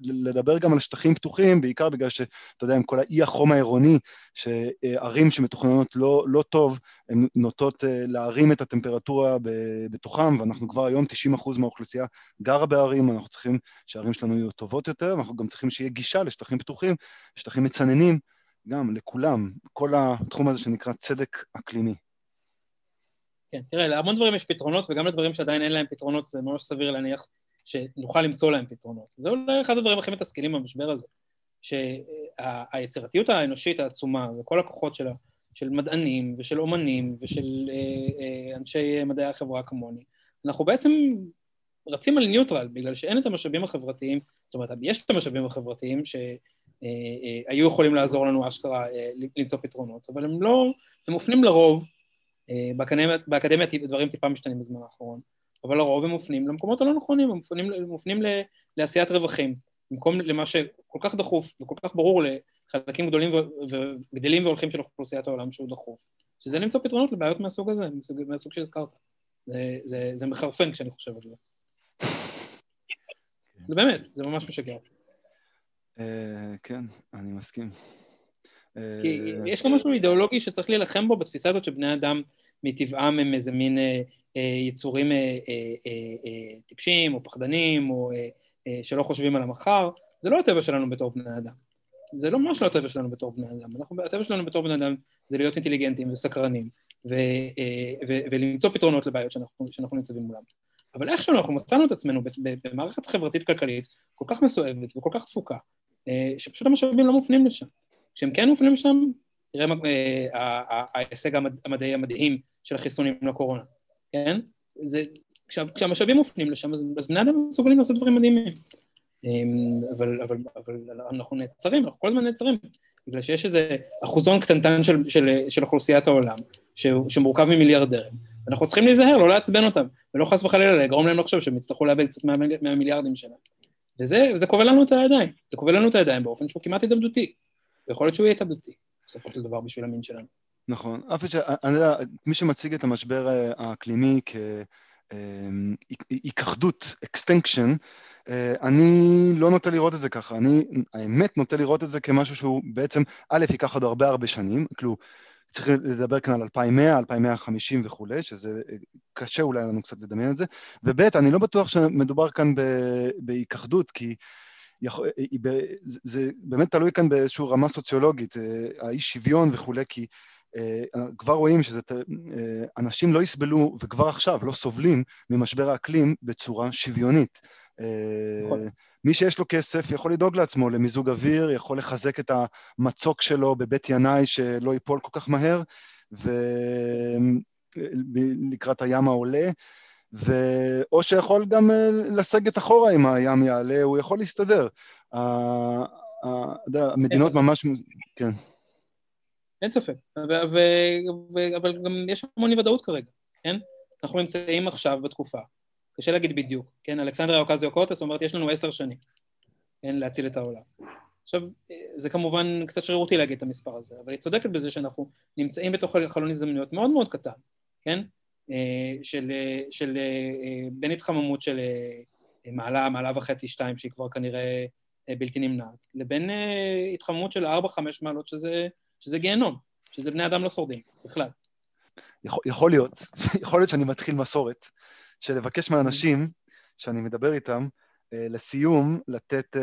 לדבר גם על שטחים פתוחים, בעיקר בגלל שאתה יודע, עם כל האי החום העירוני, שערים שמתוכננות לא, לא טוב, הן נוטות אה, להרים את הטמפרטורה בתוכם, ואנחנו כבר היום 90% מהאוכלוסייה גרה בערים, אנחנו צריכים שהערים שלנו יהיו טובות יותר, ואנחנו גם צריכים שיהיה גישה לשטחים פתוחים, שטחים מצננים, גם לכולם, כל התחום הזה שנקרא צדק אקלימי. כן, תראה, להמון דברים יש פתרונות, וגם לדברים שעדיין אין להם פתרונות, זה ממש סביר להניח שנוכל למצוא להם פתרונות. זה אולי אחד הדברים הכי מתסכלים במשבר הזה, שהיצירתיות האנושית העצומה וכל הכוחות שלה, של מדענים ושל אומנים ושל אה, אה, אנשי מדעי החברה כמוני, אנחנו בעצם רצים על ניוטרל, בגלל שאין את המשאבים החברתיים, זאת אומרת, יש את המשאבים החברתיים שהיו אה, יכולים לעזור לנו אשכרה למצוא פתרונות, אבל הם לא, הם מופנים לרוב אה, באקדמיה, באקדמיה דברים טיפה משתנים בזמן האחרון, אבל לרוב הם מופנים למקומות הלא נכונים, הם מופנים, מופנים לעשיית רווחים, במקום למה שכל כך דחוף וכל כך ברור לחלקים גדולים וגדלים והולכים של אוכלוסיית העולם שהוא דחוף, שזה למצוא פתרונות לבעיות מהסוג הזה, מהסוג, מהסוג שהזכרת. זה, זה, זה מחרפן כשאני חושב על זה. זה באמת, זה ממש משגע. אה, כן, אני מסכים. כי אה, יש גם משהו אידיאולוגי שצריך להילחם בו בתפיסה הזאת שבני אדם מטבעם הם איזה מין אה, אה, יצורים טיפשים או פחדנים או שלא חושבים על המחר, זה לא הטבע שלנו בתור בני אדם. זה לא ממש לא הטבע שלנו בתור בני אדם. אנחנו, הטבע שלנו בתור בני אדם זה להיות אינטליגנטים וסקרנים ו, ו, ולמצוא פתרונות לבעיות שאנחנו, שאנחנו ניצבים מולם. אבל איכשהו אנחנו מצאנו את עצמנו במערכת חברתית-כלכלית כל כך מסואבת וכל כך תפוקה, שפשוט המשאבים לא מופנים לשם. כשהם כן מופנים לשם, תראה אה, ההישג המדעי המדהים של החיסונים לקורונה, כן? זה, כשהמשאבים מופנים לשם, אז, בני אדם מסוגלים לעשות דברים מדהימים. אמ, אבל, אבל, אבל אנחנו נעצרים, אנחנו כל הזמן נעצרים, בגלל שיש איזה אחוזון קטנטן של, של, של אוכלוסיית העולם, ש, שמורכב ממיליארדרים. אנחנו צריכים להיזהר, לא לעצבן אותם, ולא חס וחלילה לגרום להם לחשוב שהם יצטרכו לאבד קצת מהמיליארדים שלהם. וזה כובל לנו את הידיים, זה כובל לנו את הידיים באופן שהוא כמעט התאבדותי. ויכול להיות שהוא יהיה התאבדותי, בסופו של דבר, בשביל המין שלנו. נכון. אף אחד, אני יודע, מי שמציג את המשבר אה, האקלימי כהיכחדות, extinction, אה, אני לא נוטה לראות את זה ככה. אני, האמת, נוטה לראות את זה כמשהו שהוא בעצם, א', ייקח עוד הרבה הרבה שנים, כאילו, צריך לדבר כאן על 2100, 2150 וכולי, שזה אה, קשה אולי לנו קצת לדמיין את זה, וב', אני לא בטוח שמדובר כאן בהיכחדות, כי יכול, זה, זה באמת תלוי כאן באיזושהי רמה סוציולוגית, אה, האי שוויון וכולי, כי אה, כבר רואים שאנשים אה, לא יסבלו, וכבר עכשיו לא סובלים ממשבר האקלים בצורה שוויונית. נכון. מי שיש לו כסף יכול לדאוג לעצמו למיזוג אוויר, יכול לחזק את המצוק שלו בבית ינאי שלא ייפול כל כך מהר, ולקראת הים העולה. ו... או שיכול גם אה, לסגת אחורה אם הים יעלה, הוא יכול להסתדר. המדינות כן. ממש... כן. אין ספק, אבל גם יש המון אי ודאות כרגע, כן? אנחנו נמצאים עכשיו בתקופה, קשה להגיד בדיוק, כן? אלכסנדריה אוקזיו קוטס אומרת, יש לנו עשר שנים, כן? להציל את העולם. עכשיו, זה כמובן קצת שרירותי להגיד את המספר הזה, אבל היא צודקת בזה שאנחנו נמצאים בתוך חלון הזדמנויות מאוד מאוד קטן, כן? אה, של, אה, של אה, בין התחממות של מעלה, מעלה וחצי, שתיים, שהיא כבר כנראה בלתי נמנעת, לבין התחממות של ארבע, חמש מעלות, שזה, שזה גיהנום, שזה בני אדם לא שורדים, בכלל. יכול, יכול להיות, יכול להיות שאני מתחיל מסורת של לבקש מהאנשים שאני מדבר איתם, לסיום לתת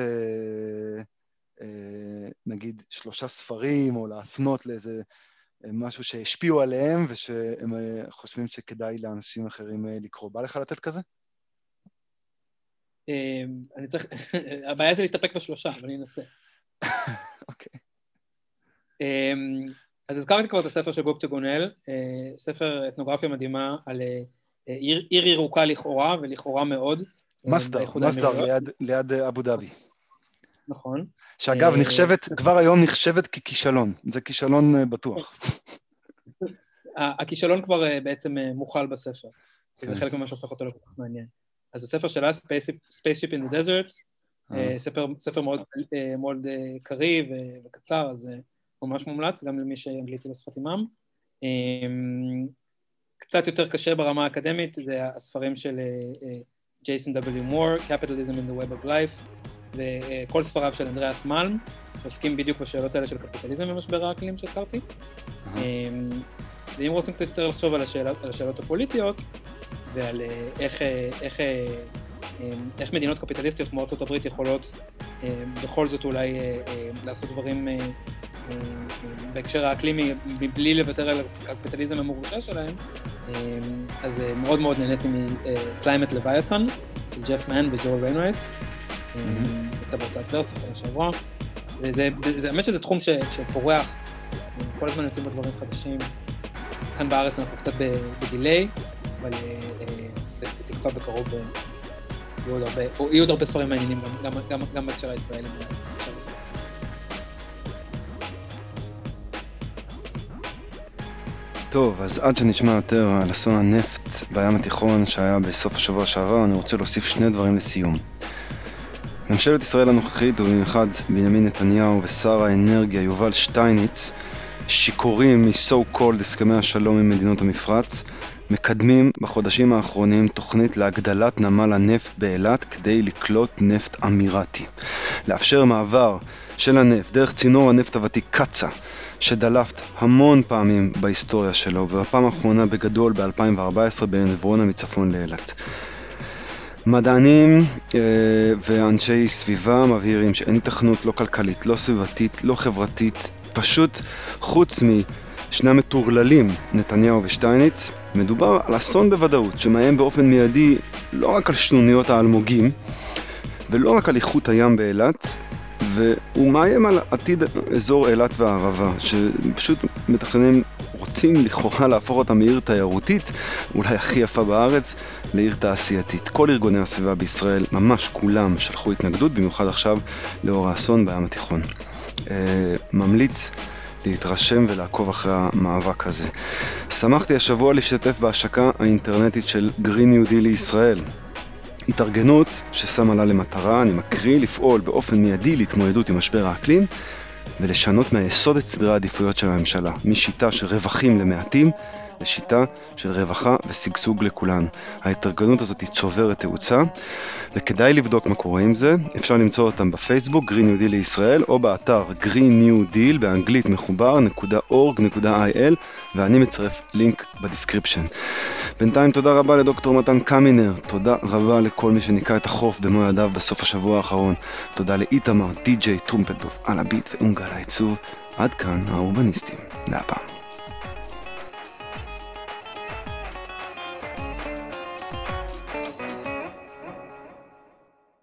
נגיד שלושה ספרים, או להפנות לאיזה משהו שהשפיעו עליהם ושהם אה, חושבים שכדאי לאנשים אחרים אה, לקרוא. בא לך לתת כזה? אמ, אני צריך... הבעיה זה להסתפק בשלושה, אבל אני אנסה. אוקיי. אז הזכרתי כבר את הספר של גופטה גונל, אה, ספר אתנוגרפיה מדהימה על עיר, ירוקה לכאורה, ולכאורה מאוד. מסדר, מסדר ליד אבו דאבי. נכון. שאגב, אה, נחשבת, כבר היום נחשבת ככישלון, זה כישלון אה, בטוח. הכישלון כבר אה, בעצם מוכל בספר, זה כן. חלק ממה שהופך אותו לכל כך מעניין. אז הספר שלה, Spaceship in the Desert, ספר, ספר מאוד, מאוד קריא וקצר, אז ממש מומלץ, גם למי שאנגלית היא לשפת אימם. קצת יותר קשה ברמה האקדמית, זה הספרים של ג'ייסון W. מור, Capitalism in the Web of Life, וכל ספריו של אנדריאס מלם, עוסקים בדיוק בשאלות האלה של קפיטליזם ומשבר האקלים שהזכרתי. ואם רוצים קצת יותר לחשוב על השאלות, על השאלות הפוליטיות ועל איך, איך, איך מדינות קפיטליסטיות כמו ארה"ב יכולות בכל זאת אולי לעשות דברים בהקשר האקלימי מבלי לוותר על הקפיטליזם המורשע שלהם, אז מאוד מאוד נהניתי מ-Climate Leviathan של ג'ף מן וג'ואל ויינרייט, יצא בהוצאת ורסו לפני שנה שעברה, וזה, האמת שזה תחום שפורח, כל הזמן יוצאים בו דברים חדשים, כאן בארץ אנחנו קצת ב delay, אבל בתקווה בקרוב יהיו עוד הרבה ספרים מעניינים גם בהקשר הישראלי. טוב, אז עד שנשמע יותר על אסון הנפט בים התיכון שהיה בסוף השבוע שעבר, אני רוצה להוסיף שני דברים לסיום. ממשלת ישראל הנוכחית, ובמיוחד בנימין נתניהו ושר האנרגיה יובל שטייניץ, שיכורים מ-so called הסכמי השלום עם מדינות המפרץ, מקדמים בחודשים האחרונים תוכנית להגדלת נמל הנפט באילת כדי לקלוט נפט אמירתי. לאפשר מעבר של הנפט דרך צינור הנפט הוותיק קצ"א שדלפת המון פעמים בהיסטוריה שלו, ובפעם האחרונה בגדול ב-2014 בין עברונה מצפון לאילת. מדענים אה, ואנשי סביבה מבהירים שאין התכנות לא כלכלית, לא סביבתית, לא חברתית, פשוט חוץ משני המטורללים, נתניהו ושטייניץ, מדובר על אסון בוודאות שמאיים באופן מיידי לא רק על שנוניות האלמוגים ולא רק על איכות הים באילת, והוא מאיים על עתיד אזור אילת והערבה, שפשוט מתכננים, רוצים לכאורה להפוך אותה מעיר תיירותית, אולי הכי יפה בארץ, לעיר תעשייתית. כל ארגוני הסביבה בישראל, ממש כולם, שלחו התנגדות, במיוחד עכשיו לאור האסון בים התיכון. אה, ממליץ להתרשם ולעקוב אחרי המאבק הזה. שמחתי השבוע להשתתף בהשקה האינטרנטית של גרין יהודי לישראל. התארגנות ששמה לה למטרה, אני מקריא, לפעול באופן מיידי להתמודדות עם משבר האקלים ולשנות מהיסוד את סדרי העדיפויות של הממשלה, משיטה של רווחים למעטים לשיטה של רווחה ושגשוג לכולן. ההתארגנות הזאת היא צוברת תאוצה, וכדאי לבדוק מה קורה עם זה. אפשר למצוא אותם בפייסבוק, Green New Deal לישראל, או באתר Green New Deal באנגלית מחובר, .org.il, ואני מצרף לינק ב description. בינתיים תודה רבה לדוקטור מתן קמינר, תודה רבה לכל מי שניקה את החוף במו ידיו בסוף השבוע האחרון, תודה לאיתמר, די.ג'יי טרומפלדוף על הביט ואונגה על העיצוב, עד כאן האורבניסטים, להפעם.